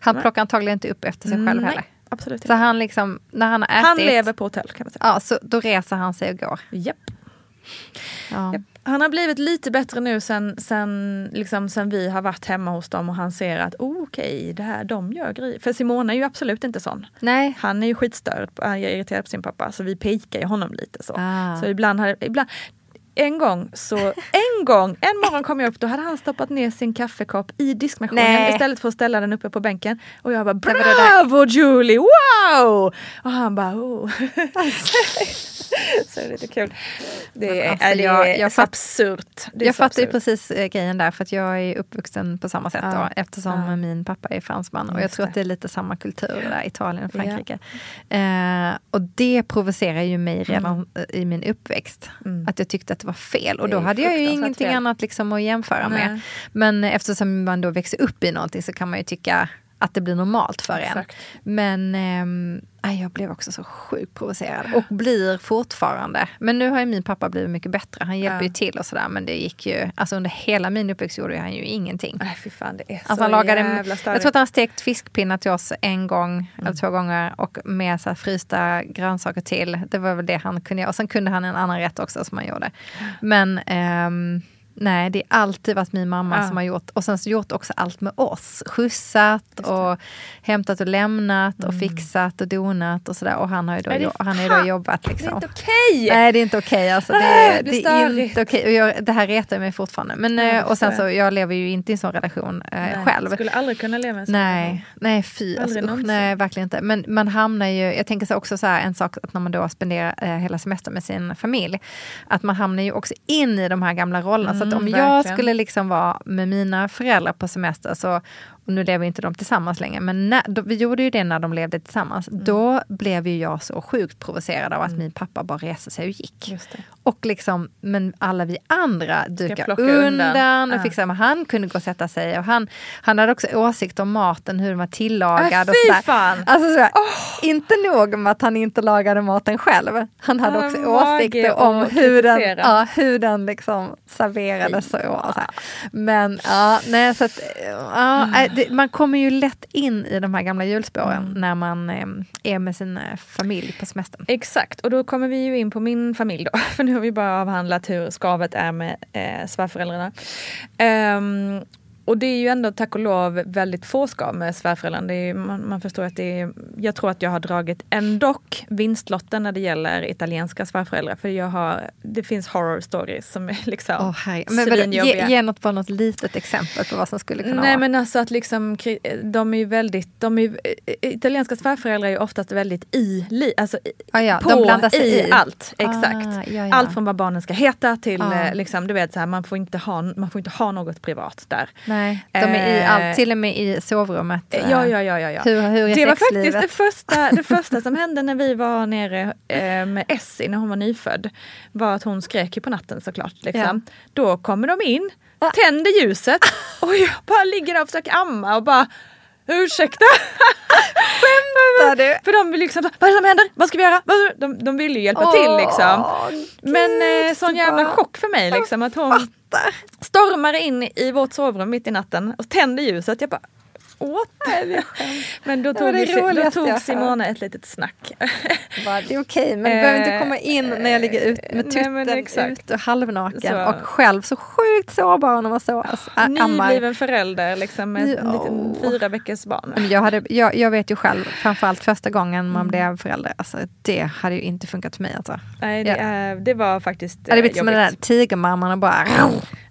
Han plockar antagligen inte upp efter sig själv Nej. heller absolut Så han liksom, när han har ätit... Han lever på hotell kan man säga. Ja, så då reser han sig och går. Japp. Ja. Japp. Han har blivit lite bättre nu sen, sen, liksom, sen vi har varit hemma hos dem och han ser att oh, okej, okay, det här, de gör grejer. För Simona är ju absolut inte sån. Nej. Han är ju skitstörd, han är irriterad på sin pappa så vi pikar ju honom lite så. Ah. Så ibland, har, ibland en gång så, en gång, en morgon kom jag upp, då hade han stoppat ner sin kaffekopp i diskmaskinen Nej. istället för att ställa den uppe på bänken. Och jag bara bravo Julie, wow! Och han bara oh. (laughs) så det är lite kul. Det är, alltså, är, det jag, jag fatt, absurt. Det jag fattar ju precis eh, grejen där för att jag är uppvuxen på samma sätt ja. då, eftersom ja. min pappa är fransman och jag tror att det är lite samma kultur där, Italien och Frankrike. Ja. Eh, och det provocerar ju mig redan mm. i min uppväxt. Mm. Att jag tyckte att det var fel och då hade jag ju ingenting fel. annat liksom att jämföra Nej. med. Men eftersom man då växer upp i någonting så kan man ju tycka att det blir normalt för Exakt. en. Men eh, jag blev också så sjukt provocerad och blir fortfarande. Men nu har ju min pappa blivit mycket bättre. Han hjälper ja. ju till och sådär. Men det gick ju, alltså under hela min uppväxt gjorde han ju ingenting. Nej fy fan det är så alltså, han lagade, jävla Jag tror att han stekt fiskpinnar till oss en gång mm. eller två gånger och med så här, frysta grönsaker till. Det var väl det han kunde göra. Och sen kunde han en annan rätt också som han gjorde. Men ehm, Nej, det är alltid varit min mamma ja. som har gjort. Och sen så gjort också allt med oss. Skjutsat och hämtat och lämnat mm. och fixat och donat och sådär. Och han har ju då, jo, han har då jobbat. Liksom. Det är inte okej! Okay. Nej, det är inte okej. Okay, alltså. det, det, det, är inte okej. Okay. det här retar mig fortfarande. Men, ja, eh, och sen så, jag lever ju inte i en sån relation eh, nej, själv. skulle aldrig kunna leva i en sån nej. Nej, fy. Alltså, usch, nej, verkligen inte. Men man hamnar ju, jag tänker så också så här, en sak att när man då spenderar eh, hela semestern med sin familj. Att man hamnar ju också in i de här gamla rollerna. Mm. Så om mm, jag skulle liksom vara med mina föräldrar på semester, så, och nu lever inte de tillsammans längre, men när, då, vi gjorde ju det när de levde tillsammans. Mm. Då blev ju jag så sjukt provocerad av att mm. min pappa bara reste sig och gick. Och liksom, men alla vi andra dukade undan, undan och ja. fixade, men han kunde gå och sätta sig. Och han, han hade också åsikt om maten, hur den var tillagad. Äh, och sådär. Fan. Alltså, sådär, oh. Inte nog med att han inte lagade maten själv, han hade också äh, åsikter om hur den, ja, hur den liksom serverades. Och, och Men ja, nej, så att, ja, mm det, man kommer ju lätt in i de här gamla hjulspåren mm. när man eh, är med sin eh, familj på semestern. Exakt, och då kommer vi ju in på min familj då. (laughs) För nu har vi bara avhandlat hur skavet är med eh, svärföräldrarna. Um, och det är ju ändå tack och lov väldigt få skav med svärföräldrarna. Man, man, förstår att det är, jag tror att jag har dragit ändå vinstlotten när det gäller italienska svärföräldrar. För jag har, det finns horror stories som är liksom oh, men väl, ge, ge något, bara något litet exempel på vad som skulle kunna Nej vara. men alltså att liksom, de är ju väldigt, de är, italienska svärföräldrar är ju oftast väldigt i, alltså ah, ja, på, de blandar sig i, i. allt. Exakt. Ah, ja, ja. Allt från vad barnen ska heta till, ah. liksom, du vet så här, man får inte ha, man får inte ha något privat där. Nej, de är i allt, eh, till och med i sovrummet. Ja, ja, ja. ja, ja. Hur, hur är det var faktiskt det första, det första som hände när vi var nere eh, med Essie när hon var nyfödd. Var att hon skrek ju på natten såklart. Liksom. Ja. Då kommer de in, ah. tänder ljuset och jag bara ligger där och försöker amma och bara Ursäkta? Skämtar du? För de vill liksom, vad är det som händer? Vad ska vi göra? De, de vill ju hjälpa oh, till liksom. Men eh, sån jävla chock för mig liksom att hon stormar in i vårt sovrum mitt i natten och tänder ljuset. Jag bara åt. (laughs) Men då tog, vi, då tog Simone ett litet snack. det är okej, okay, men du behöver inte komma in när jag ligger ut med tutten ut och halvnaken så. och själv så sjukt sårbar när man så oh, Nybliven förälder liksom med ett oh. fyra veckors barn. Jag, hade, jag, jag vet ju själv, framförallt första gången man mm. blev förälder, alltså, det hade ju inte funkat för mig. Alltså. Nej, det, ja. det var faktiskt Det hade blivit som den där tigermamman och bara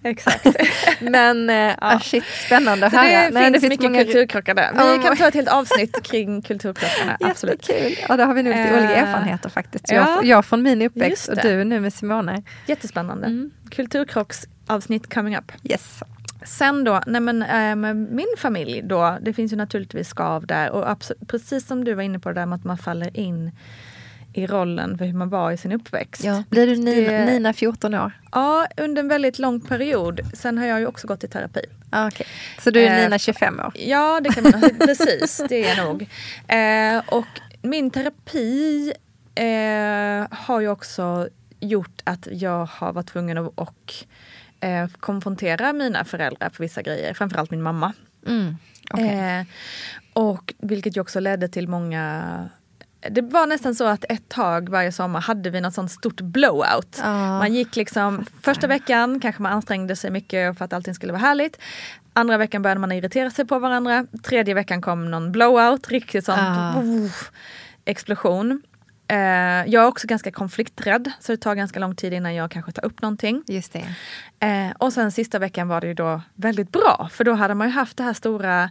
Exakt. (laughs) Men äh, ja. shit, spännande att höra. Det, Nej, finns det finns mycket många... kulturkrockar där. Vi kan ta ett helt avsnitt kring kulturkrockarna. (laughs) Absolut. Jättekul. Ja, då har vi nog lite uh, olika erfarenheter faktiskt. Ja. Jag, jag från min uppväxt och du nu med Simone. Jättespännande. Mm. Kulturkrocksavsnitt coming up. Yes. Sen då, nej men, äh, min familj då, det finns ju naturligtvis skav där och precis som du var inne på det där med att man faller in i rollen för hur man var i sin uppväxt. Ja. Blir du Nina, Nina 14 år? Ja, under en väldigt lång period. Sen har jag ju också gått i terapi. Ah, okay. Så du är eh, Nina 25 år? Ja, det kan man, (laughs) precis. Det är jag nog. Eh, och min terapi eh, har ju också gjort att jag har varit tvungen att och, eh, konfrontera mina föräldrar på vissa grejer. Framförallt min mamma. Mm, okay. Eh, och vilket ju också ledde till många det var nästan så att ett tag varje sommar hade vi något sånt stort blowout. Oh, man gick liksom, första veckan kanske man ansträngde sig mycket för att allting skulle vara härligt. Andra veckan började man irritera sig på varandra. Tredje veckan kom någon blowout, riktigt sån oh. explosion. Eh, jag är också ganska konflikträdd så det tar ganska lång tid innan jag kanske tar upp någonting. Just det. Eh, och sen sista veckan var det ju då väldigt bra för då hade man ju haft det här stora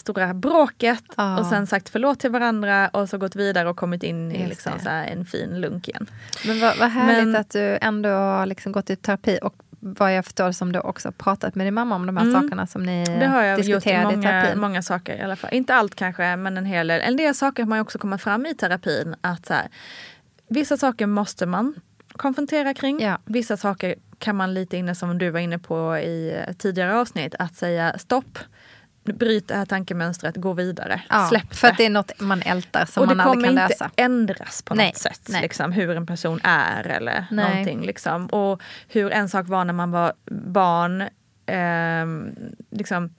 stora bråket ah. och sen sagt förlåt till varandra och så gått vidare och kommit in i liksom så en fin lunk igen. Men vad, vad härligt Men, att du ändå har liksom gått i terapi och vad jag förstår som du också pratat med din mamma om de här mm. sakerna som ni det har jag diskuterade gjort i många, många saker i alla fall. Inte allt kanske men en hel del. En del saker har man också kommit fram i terapin. Att här, vissa saker måste man konfrontera kring. Ja. Vissa saker kan man lite inne som du var inne på i tidigare avsnitt att säga stopp bryt det här tankemönstret, gå vidare. Ja, Släpp det. För att det är något man ältar som man aldrig kan lösa. Och det kommer inte ändras på nej, något sätt. Nej. Liksom, hur en person är eller nej. någonting. Liksom. Och hur en sak var när man var barn. Eh, liksom,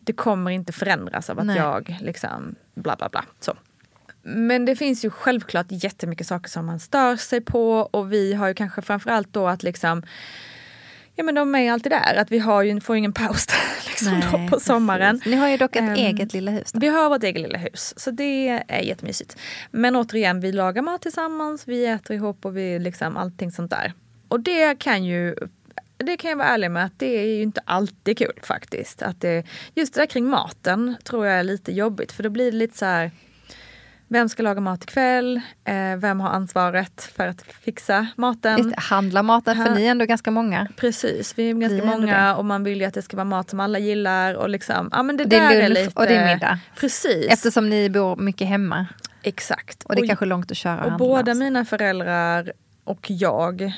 det kommer inte förändras av att nej. jag liksom bla bla bla. Så. Men det finns ju självklart jättemycket saker som man stör sig på och vi har ju kanske framförallt då att liksom Ja men de är alltid där, att vi har ju, får ingen paus (laughs) liksom Nej, på sommaren. Ni har ju dock ett um, eget lilla hus. Då. Vi har vårt eget lilla hus, så det är jättemysigt. Men återigen, vi lagar mat tillsammans, vi äter ihop och vi liksom allting sånt där. Och det kan ju det kan jag vara ärlig med att det är ju inte alltid kul faktiskt. Att det, just det där kring maten tror jag är lite jobbigt för då blir det lite så här vem ska laga mat ikväll? Eh, vem har ansvaret för att fixa maten? Just handla maten, för ni är ändå ganska många. Precis, vi är ganska vi många och man vill ju att det ska vara mat som alla gillar. Och liksom, ja, men det, det är lunch är lite, och det är middag. Precis. Eftersom ni bor mycket hemma. Exakt. Och det är och, kanske långt att köra. Och, och båda också. mina föräldrar och jag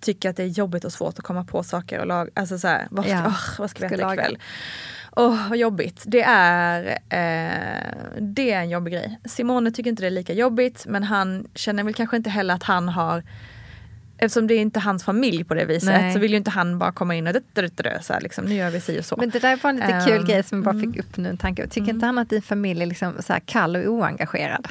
tycker att det är jobbigt och svårt att komma på saker och laga. Alltså så här, vad, ja. oh, vad ska vi äta ikväll? Åh, oh, vad jobbigt. Det är, eh, det är en jobbig grej. Simone tycker inte det är lika jobbigt men han känner väl kanske inte heller att han har Eftersom det är inte hans familj på det viset Nej. så vill ju inte han bara komma in och dö, så här, liksom, nu gör vi si och så. Men det där var en lite um, kul grej som jag bara fick mm. upp nu en tanke. Tycker mm. inte han att din familj är liksom så kall och oengagerad?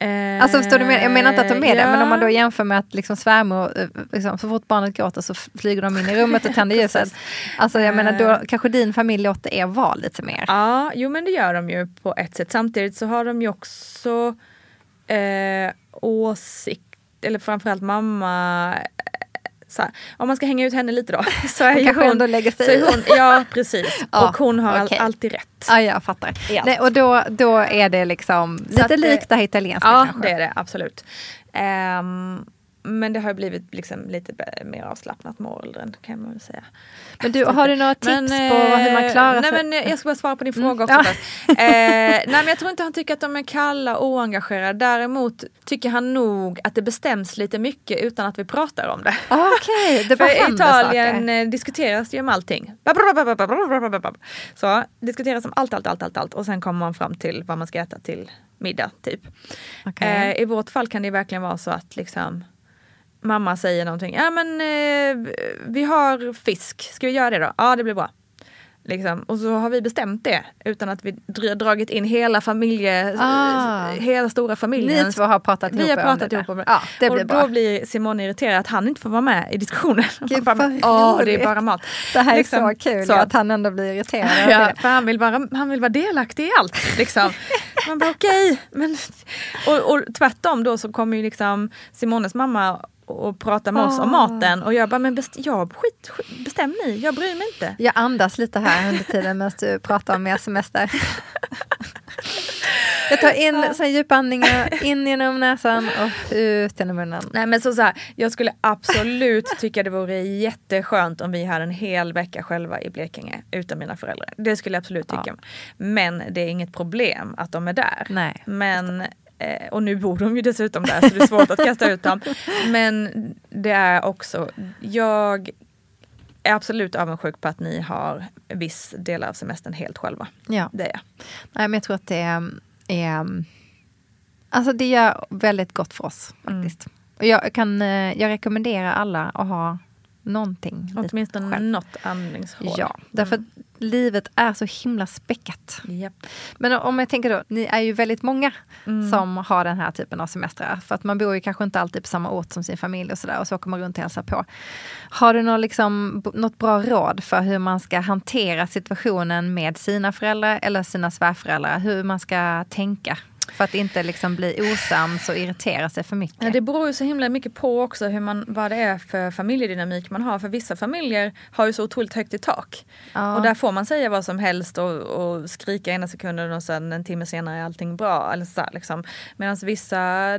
Eh, alltså förstår du, jag menar inte att de är ja. det, men om man då jämför med att liksom svärmor, eh, liksom, så fort barnet gråter så flyger de in i rummet och tänder ljuset. Alltså jag menar då kanske din familj låter er vara lite mer. Ja, jo men det gör de ju på ett sätt. Samtidigt så har de ju också eh, åsikt, eller framförallt mamma här, om man ska hänga ut henne lite då. (laughs) Så är kanske hon, ändå lägger sig. Hon, ja precis. (laughs) ja, och hon har okay. alltid rätt. Ja, jag fattar. Nej, och då, då är det liksom så lite likt det här italienska ja, kanske? Ja, det är det absolut. Um, men det har blivit liksom lite mer avslappnat med åldern kan man väl säga. Men du, har du några tips men, på hur man klarar nej, sig? Men, jag ska bara svara på din fråga mm. också. Ja. eh, nej men jag tror inte han tycker att de är kalla och oengagerade. Däremot tycker han nog att det bestäms lite mycket utan att vi pratar om det. Okej, okay. det bara För Italien saker. diskuteras ju om allting. Så diskuteras om allt, allt, allt, allt, allt och sen kommer man fram till vad man ska äta till middag typ. Okay. Eh, I vårt fall kan det verkligen vara så att liksom mamma säger någonting. Ja men eh, vi har fisk, ska vi göra det då? Ja det blir bra. Liksom. Och så har vi bestämt det utan att vi dragit in hela familje, ah. hela stora familjen. Ni två har pratat ihop, vi har pratat ihop om det. Ja, det blir och bra. då blir Simon irriterad att han inte får vara med i diskussionen. Gud, (laughs) bara, Åh, det är bara mat. Det här liksom, är så kul så. att han ändå blir irriterad. ja, för han vill, vara, han vill vara delaktig i allt. Liksom. (laughs) Man bara okej. Okay, och, och tvärtom då så kommer ju liksom Simones mamma och prata med oss om ah. maten. Och jag bara, men best, jag, skit, skit, bestäm ni, jag bryr mig inte. Jag andas lite här under tiden medan du pratar om er semester. (laughs) Jag tar in så djupa andningar, in genom näsan och ut genom munnen. Nej men så, så här, jag skulle absolut tycka det vore jätteskönt om vi hade en hel vecka själva i Blekinge utan mina föräldrar. Det skulle jag absolut tycka. Ja. Men det är inget problem att de är där. Nej, men Eh, och nu bor de ju dessutom där så det är svårt att kasta ut dem. Men det är också, jag är absolut avundsjuk på att ni har viss del av semestern helt själva. Ja. Det är jag. Nej, men jag tror att det är, är Alltså det gör väldigt gott för oss faktiskt. Mm. Och jag, kan, eh, jag rekommenderar alla att ha någonting. Åtminstone något andningshål. Ja, därför att livet är så himla späckat. Yep. Men om jag tänker då, ni är ju väldigt många mm. som har den här typen av semestrar. För att man bor ju kanske inte alltid på samma ort som sin familj och sådär och så åker man runt och hälsar på. Har du något, liksom, något bra råd för hur man ska hantera situationen med sina föräldrar eller sina svärföräldrar? Hur man ska tänka? För att inte liksom bli osams och irritera sig för mycket. Ja, det beror ju så himla mycket på också hur man, vad det är för familjedynamik man har. För vissa familjer har ju så otroligt högt i tak. Ja. Och där får man säga vad som helst och, och, skrika ena sekunden och sen en timme senare är allting bra. Liksom. Medan vissa,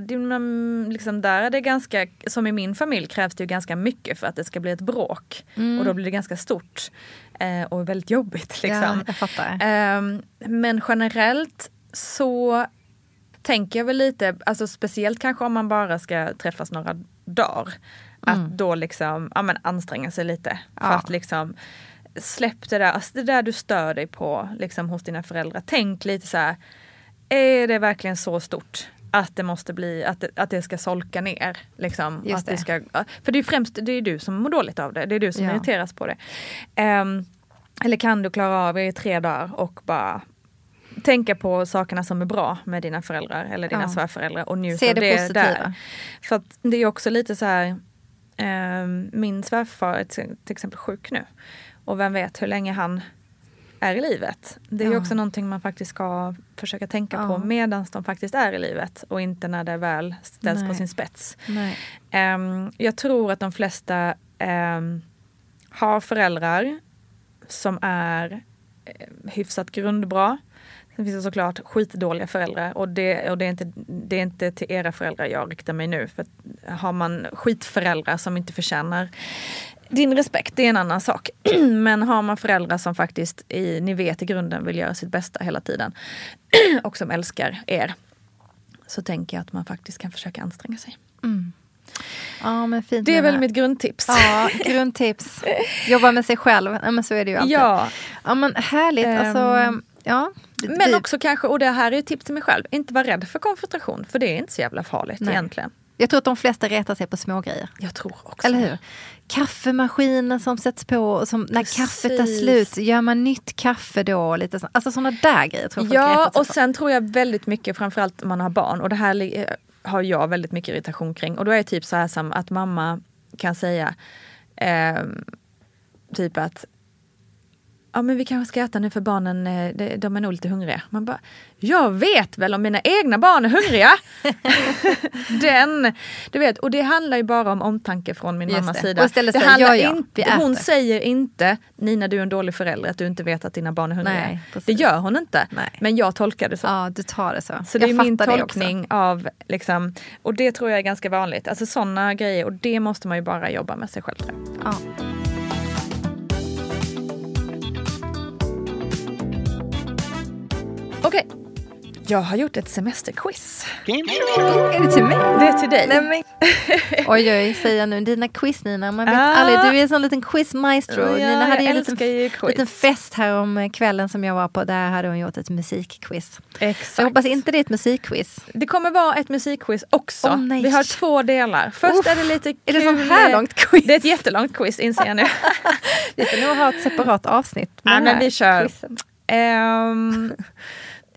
liksom, där är det ganska, som i min familj krävs det ju ganska mycket för att det ska bli ett bråk. Mm. Och då blir det ganska stort. Eh, och väldigt jobbigt. (laughs) Liksom. Ja, eh, men generellt så tänker jag väl lite, alltså speciellt kanske om man bara ska träffas några dagar. Mm. Att då liksom ja, men anstränga sig lite. För ja. att liksom släpp det där, alltså det där du stör dig på liksom, hos dina föräldrar. Tänk lite så här, är det verkligen så stort? Att det måste bli, att det, att det ska solka ner. Liksom, att det. det. ska, för det är främst det är du som mår dåligt av det, det är du som ja. irriteras på det. Um, eller kan du klara av det i tre dagar och bara tänka på sakerna som är bra med dina föräldrar eller dina ja. svärföräldrar och njuta av det, det där. För att det är också lite så här, eh, min svärfar är till, till exempel sjuk nu. Och vem vet hur länge han är i livet. Det är ja. också någonting man faktiskt ska försöka tänka ja. på medan de faktiskt är i livet och inte när det väl ställs Nej. på sin spets. Um, jag tror att de flesta um, har föräldrar som är eh, hyfsat grundbra. Sen finns det såklart skitdåliga föräldrar och, det, och det, är inte, det är inte till era föräldrar jag riktar mig nu. För har man skitföräldrar som inte förtjänar din respekt, det är en annan sak. (clears throat) Men har man föräldrar som faktiskt, i, ni vet i grunden, vill göra sitt bästa hela tiden (clears throat) och som älskar er. Så tänker jag att man faktiskt kan försöka anstränga sig. Mm. Ja, det är väl mitt grundtips. Ja, grundtips. (laughs) Jobba med sig själv. Ja, men så är det ju alltid. Ja, ja men härligt. Um, alltså, ja, men också kanske, och det här är ett tips till mig själv, inte vara rädd för konfrontation. För det är inte så jävla farligt Nej. egentligen. Jag tror att de flesta retar sig på smågrejer. Jag tror också Eller hur? Kaffemaskinen som sätts på, och som, när kaffet är slut, gör man nytt kaffe då? Lite så, alltså sådana där grejer. Tror jag ja, och sen tror jag väldigt mycket, framförallt om man har barn, och det här har jag väldigt mycket irritation kring. Och då är det typ så här som att mamma kan säga eh, typ att ja men vi kanske ska äta nu för barnen, eh, de är nog lite hungriga. Man bara, jag vet väl om mina egna barn är hungriga! (laughs) Den, du vet, och det handlar ju bara om omtanke från min Just mammas det. sida. det säger, handlar ja, inte, hon säger inte, Nina du är en dålig förälder, att du inte vet att dina barn är hungriga. Nej, det gör hon inte. Nej. Men jag tolkar det så. Ja, du tar det så. Så jag det är min tolkning av, liksom, och det tror jag är ganska vanligt. Alltså sådana grejer, och det måste man ju bara jobba med sig själv. Ja. Okej. Okay. Jag har gjort ett semesterquiz. Är det till mig? Det är till dig. Nej, men... (laughs) oj, oj, säger jag nu. Dina quiz Nina, man vet ah. aldrig. Du är en sån liten quizmaestro. Ja, Nina hade en liten, liten fest här om kvällen som jag var på. Där hade hon gjort ett musikquiz. Exakt. Jag hoppas inte det är ett musikquiz. Det kommer vara ett musikquiz också. Oh. Vi har två delar. Först Uff, är det lite kul. Är det så här långt quiz? Det är ett jättelångt quiz inser jag nu. (laughs) vi får nog ha ett separat avsnitt. Ja, men vi kör.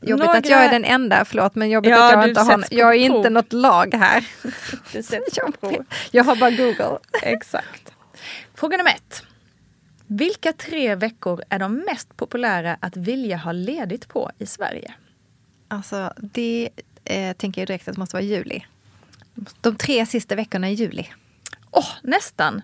Jobbigt Några... att jag är den enda, förlåt men jobbigt ja, att jag inte har, jag är inte något lag här. (laughs) Du sätts på Jag har bara Google. Exakt. Fråga nummer ett. Vilka tre veckor är de mest populära att vilja ha ledigt på i Sverige? Alltså det eh, tänker jag direkt att det måste vara juli. De tre sista veckorna i juli. Åh, oh, nästan!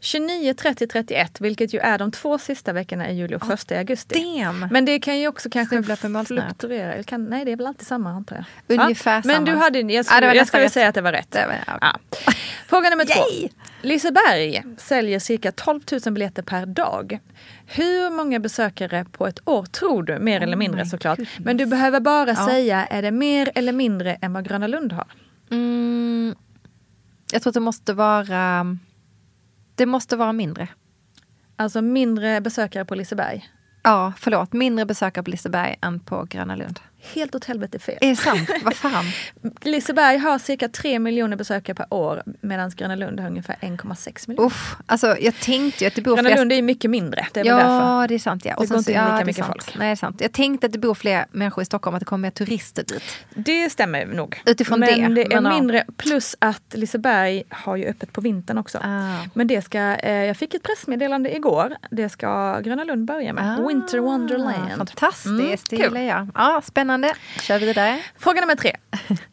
29, 30, 31, vilket ju är de två sista veckorna i juli och första i augusti. Damn. Men det kan ju också kanske fluktuera. Kan, nej, det är väl alltid samma antar jag. Ungefär ja? samma. Men du hade, jag, skulle, ja, jag skulle säga att det var rätt. Det var, okay. ja. Fråga nummer två. Liseberg säljer cirka 12 000 biljetter per dag. Hur många besökare på ett år tror du? Mer oh eller mindre såklart. Goodness. Men du behöver bara ja. säga, är det mer eller mindre än vad Gröna Lund har? Mm, jag tror att det måste vara det måste vara mindre. Alltså mindre besökare på Liseberg? Ja, förlåt. Mindre besökare på Liseberg än på Gröna Lund helt åt helvete fel. Är det sant? Vad fan? (laughs) Liseberg har cirka 3 miljoner besökare per år medan Gröna Lund har ungefär 1,6 miljoner. Uff, alltså jag tänkte ju att det bor Gröna. Lund är mycket mindre. Det är ja, därför. det är sant. Ja. Och det går inte in lika mycket folk. Nej, det är sant. Jag tänkte att det bor fler människor i Stockholm, att det kommer mer turister dit. Det stämmer nog. Utifrån men det. det är men mindre, plus att Liseberg har ju öppet på vintern också. Ah. Men det ska, eh, jag fick ett pressmeddelande igår. Det ska Gröna Lund börja med. Ah. Winter Wonderland. Fantastiskt, mm, det gillar jag. Ja, spännande Spännande. Kör vidare. Fråga nummer tre.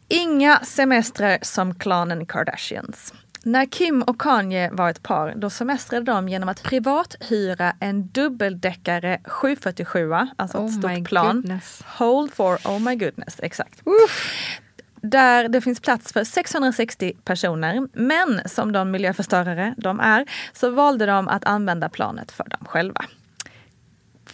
Inga semestrar som klanen Kardashians. När Kim och Kanye var ett par, då semestrade de genom att privat hyra en dubbeldäckare 747, alltså oh ett stort plan. Goodness. Hold for oh my goodness, exakt. Uff. Där det finns plats för 660 personer. Men som de miljöförstörare de är, så valde de att använda planet för dem själva.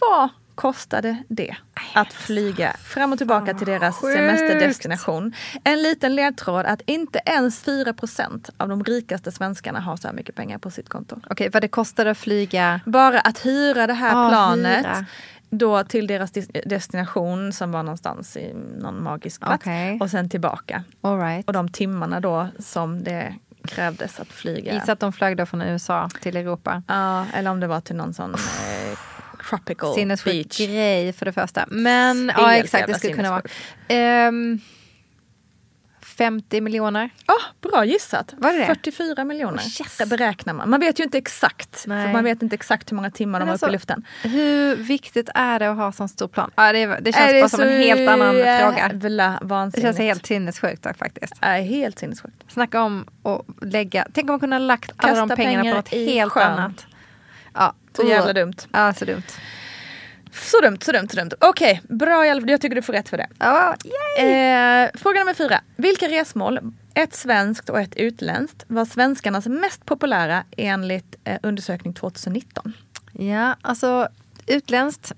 Vad kostade det att flyga fram och tillbaka till deras semesterdestination. En liten ledtråd att inte ens 4% av de rikaste svenskarna har så här mycket pengar på sitt konto. Okej, okay, vad det kostade att flyga? Bara att hyra det här ah, planet. Hyra. Då till deras destination som var någonstans i någon magisk plats. Okay. Och sen tillbaka. All right. Och de timmarna då som det krävdes att flyga. Gissa att de flög då från USA till Europa. Ja, eller om det var till någon sån eh, tropical Sinnessjuk grej för det första. Men ja exakt, det skulle kunna vara. Um, 50 miljoner. Ja, bra gissat. Var det 44 miljoner oh, yes. beräknar man. Man vet ju inte exakt. För man vet inte exakt hur många timmar Men de alltså, var uppe i luften. Hur viktigt är det att ha sån stor plan? Ja, det, det känns är bara det som en helt annan fråga. Vansinnigt. Det känns helt sinnessjukt faktiskt. Ja, helt sinnessjukt. Snacka om att lägga, tänk om man kunde ha lagt alla de pengarna på något helt sjön. annat. Ja, så jävla dumt. Ja, så dumt. Så dumt, så dumt, så dumt. Okej, okay, bra Jag tycker du får rätt för det. Oh, eh, fråga nummer fyra. Vilka resmål, ett svenskt och ett utländskt, var svenskarnas mest populära enligt eh, undersökning 2019? Ja, alltså utländskt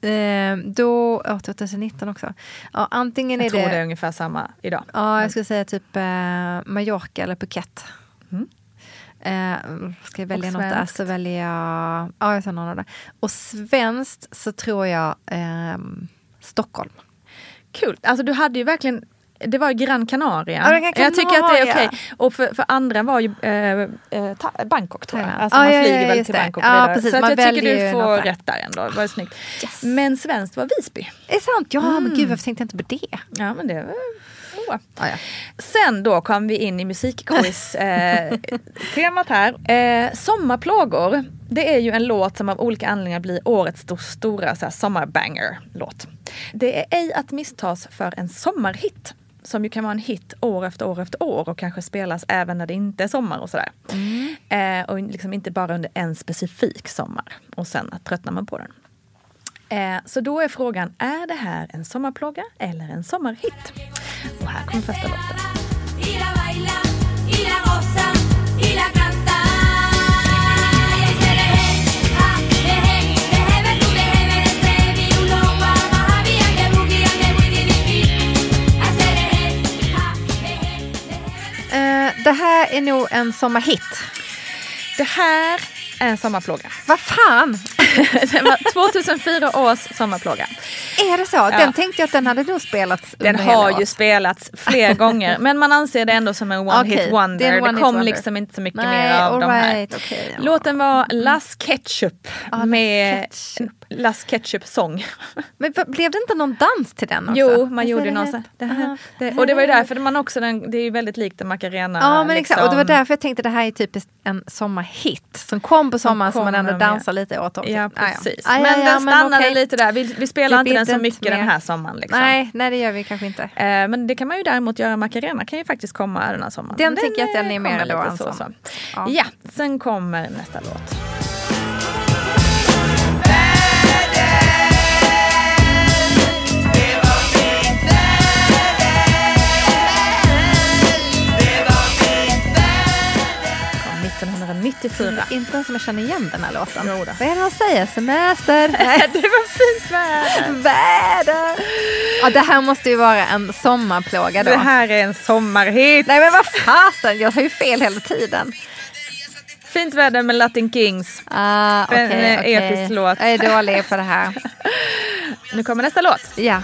Eh, då, oh, 2019 också. Ja, antingen jag är tror det, det är ungefär samma idag. Ja, jag skulle säga typ eh, Mallorca eller Phuket. Mm. Eh, ska jag välja något där så väljer jag, ja jag tar någon av det. Och svenskt så tror jag eh, Stockholm. Kul, alltså du hade ju verkligen det var Gran Canaria. Ja, Gran Canaria. Jag tycker att det är okej. Okay. Och för, för, andra var ju eh, eh Bangkok tror jag. Alltså man flyger ja, väl till Bangkok ja, precis. Så man jag tycker du får rätt där ändå. Det var snyggt. Yes. Men svenskt var Visby. Är sant? Ja mm. men gud varför tänkte jag inte på det? Ja men det Ah, ja. Sen då kom vi in i musikquiz-temat (laughs) eh, här. Eh, sommarplågor, det är ju en låt som av olika anledningar blir årets sto stora sommarbanger-låt. Det är ej att misstas för en sommarhit som ju kan vara en hit år efter år efter år och kanske spelas även när det inte är sommar och sådär. Mm. Eh, och liksom inte bara under en specifik sommar och sen tröttnar man på den. Eh, så då är frågan, är det här en sommarplåga eller en sommarhit? Och här kommer första låten. Eh, det här är nog en sommarhit. Det här en sommarplåga. Vad fan! (laughs) det var 2004 års sommarplåga. Är det så? Ja. Den tänkte jag att den hade nog spelats Den har ju spelats fler (laughs) gånger men man anser det ändå som en one okay, hit wonder. Det, one det kom liksom inte så mycket Nej, mer av de här. Okay, ja. Låten var Las Ketchup ah, med. Las Ketchup-sång. (laughs) Men blev det inte någon dans till den också? Jo, man gjorde någon sån. och det var ju därför man också, den, det är ju väldigt likt en Macarena. Ja men liksom. exakt, och det var liksom. därför jag tänkte att det här är typiskt en sommarhit som kom på sommaren som man ändå dansar lite åt också. Ja precis. Ja. men den stannade okay. lite där, vi, vi spelar inte den så mycket mer. den här sommaren. Liksom. Nej, nej det gör vi kanske inte. Eh, men det kan man ju däremot göra, Macarena kan ju faktiskt komma den här sommaren. Den, den tycker jag att den är mer då så. så. Ja. ja, sen kommer nästa låt. Mm, inte ens som jag känner igen den här låten. Vad är det han säger? Semester? (laughs) det var fint väder. (laughs) väder. Ja, det här måste ju vara en sommarplåga då. Det här är en sommarhit. Nej men vad fasen, jag har ju fel hela tiden. Fint väder med Latin Kings. Ah, okay, en okay. episk låt. Jag är dålig på det här. (laughs) nu kommer nästa låt. Ja.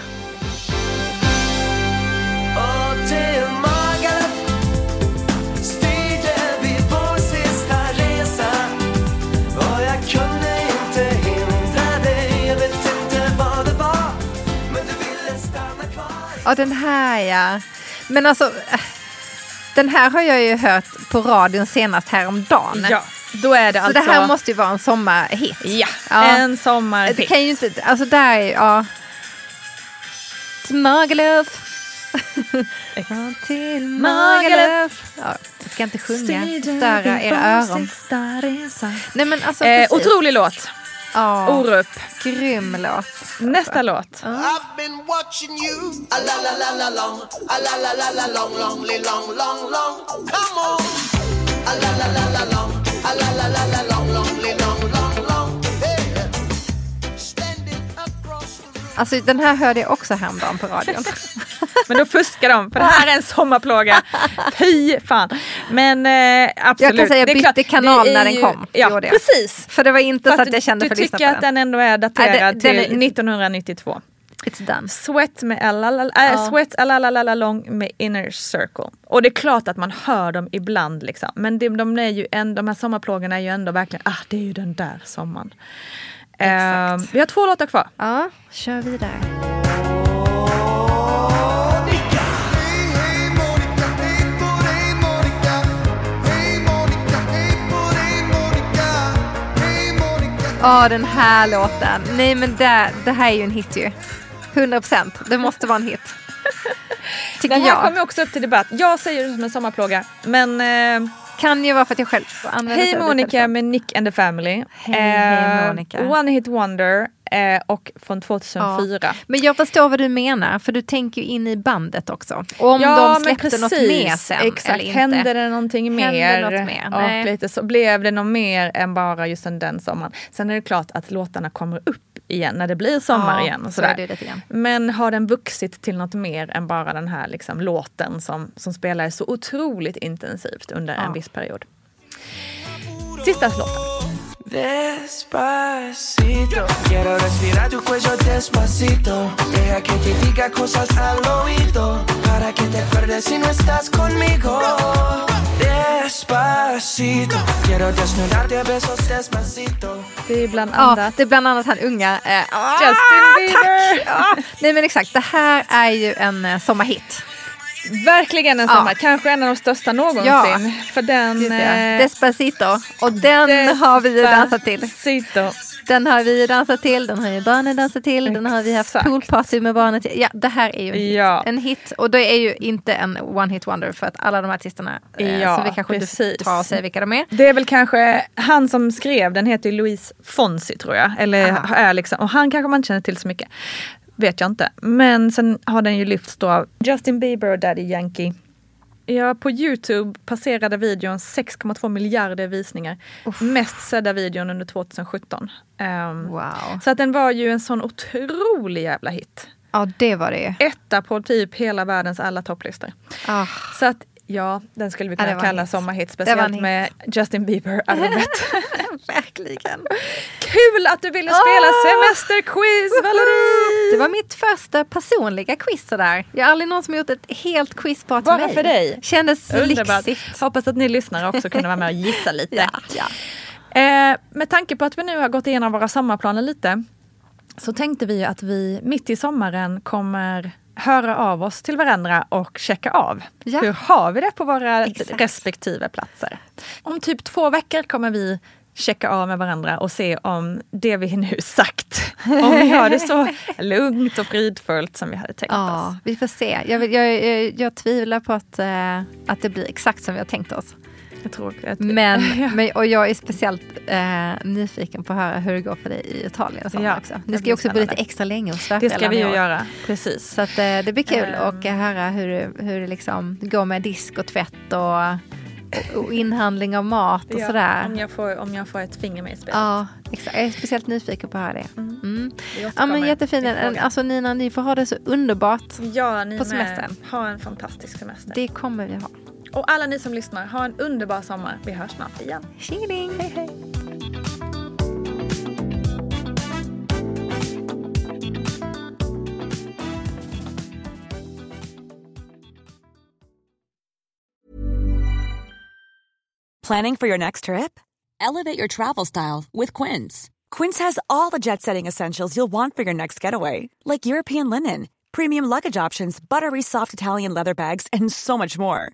Ja, den här ja. Men alltså, den här har jag ju hört på radion senast häromdagen. Ja, då är det Så alltså... det här måste ju vara en sommarhit. Ja, ja. en sommarhit. Det kan ju inte, alltså där, ja. till Magaluf. till Magaluf. Ja, jag ska inte sjunga, störa era öron. Nej, men alltså, eh, otrolig låt. Ja, Orup. Grym låt. Nästa låt. Alltså den här hörde jag också häromdagen på radion. Men då fuskar de för det här är en sommarplåga. Fy fan. Men eh, absolut. Jag kan säga jag bytte kanal när den kom. Ja, precis. För det var inte Fast så att jag kände för att lyssna på den. Du tycker att den ändå är daterad Nej, det, till är, 1992. It's done. Sweat med alalala, äh, ja. Sweat alalala lång med Inner Circle. Och det är klart att man hör dem ibland liksom. Men de, de, är ju en, de här sommarplågorna är ju ändå verkligen, ah det är ju den där sommaren. Uh, vi har två låtar kvar. Ja, kör vidare. Ja, oh, den här låten. Nej, men det, det här är ju en hit ju. 100 procent. Det måste vara en hit. (laughs) Tycker den här jag. kommer också upp till debatt. Jag säger det som en sommarplåga, men eh, kan ju vara för att jag själv använder Hej Monica med Nick and the Family. Hej, hej Monica. One Hit Wonder eh, och från 2004. Ja. Men jag förstår vad du menar för du tänker ju in i bandet också. Om ja, de släppte något mer sen Exakt. eller inte. Hände det någonting mer? Något mer? Och lite så blev det något mer än bara just den sommaren. Sen är det klart att låtarna kommer upp igen när det blir sommar ja, igen. Och sådär. Så Men har den vuxit till något mer än bara den här liksom, låten som, som spelar så otroligt intensivt under ja. en viss period. Sista låten. Despacito, quiero respirar tu cuello despacito. Deja que te diga cosas al oído. Para que te acuerdes si no estás conmigo. Despacito, quiero desnudarte a besos despacito. Det är bland annat... Ja, det är bland annat han unga eh, Justin Bieber. Ja. Nej men exakt, det här är ju en eh, sommarhit. Verkligen en sommar, ja. kanske en av de största någonsin. Ja. För den, eh, Despacito, och den Despacito. har vi ju dansat till. Den har vi dansat till, den har ju barnen dansat till, Exakt. den har vi haft poolparty med barnen till. Ja, det här är ju en hit. Ja. En hit. Och det är ju inte en one hit wonder för att alla de här artisterna, eh, ja, så vi kanske precis. inte drar och säger vilka de är. Det är väl kanske han som skrev, den heter Louise Fonsi tror jag. Eller är liksom, och han kanske man inte känner till så mycket vet jag inte. Men sen har den ju lyfts då av Justin Bieber och Daddy Yankee. Ja, på Youtube passerade videon 6,2 miljarder visningar. Uff. Mest sedda videon under 2017. Um, ehm, wow. Så att den var ju en sån otrolig jävla hit. Ja, det var det Etta på typ hela världens alla topplistor. Oh. Så att Ja, den skulle vi kunna kalla sommarhit. Speciellt med Justin Bieber-albumet. (laughs) (laughs) Verkligen. Kul att du ville spela oh! semesterquiz Valerie! Det var mitt första personliga quiz sådär. Jag har aldrig någon som gjort ett helt quiz bara till Bara mig. för dig? Kändes Underbart. lyxigt. Hoppas att ni lyssnare också kunde vara med och gissa lite. (laughs) ja, ja. Eh, med tanke på att vi nu har gått igenom våra sommarplaner lite så tänkte vi att vi mitt i sommaren kommer höra av oss till varandra och checka av. Ja. Hur har vi det på våra Exakt. respektive platser? Om typ två veckor kommer vi checka av med varandra och se om det vi nu (laughs) sagt, om vi har det så (laughs) lugnt och fridfullt som vi hade tänkt ja, oss. Vi får se. Jag, jag, jag, jag tvivlar på att, äh, att det blir exakt som vi har tänkt oss. Jag tror att men, (laughs) men, och jag är speciellt eh, nyfiken på att höra hur det går för dig i Italien. Och ja, också. Ni ska ju också bo lite extra länge hos Det ska vi ju göra, precis. Så att, eh, det blir kul um. att höra hur, hur det liksom går med disk och tvätt och, och inhandling av mat och ja, sådär. Om jag, får, om jag får ett finger med i spelet. Ja, exakt. Jag är speciellt nyfiken på att höra det. Mm. Mm. Ja men jättefint. Alltså Nina, ni får ha det så underbart ja, ni på semestern. Med. Ha en fantastisk semester. Det kommer vi ha. Och alla ni som lyssnar, ha en underbar sommar. Vi hörs snart igen. Tjingeling! Hej hej! Planning for your next trip? Elevate your travel style with Quince. Quince has all the jet setting essentials you'll want for your next getaway. Like European linen, premium luggage options, buttery soft Italian leather bags and so much more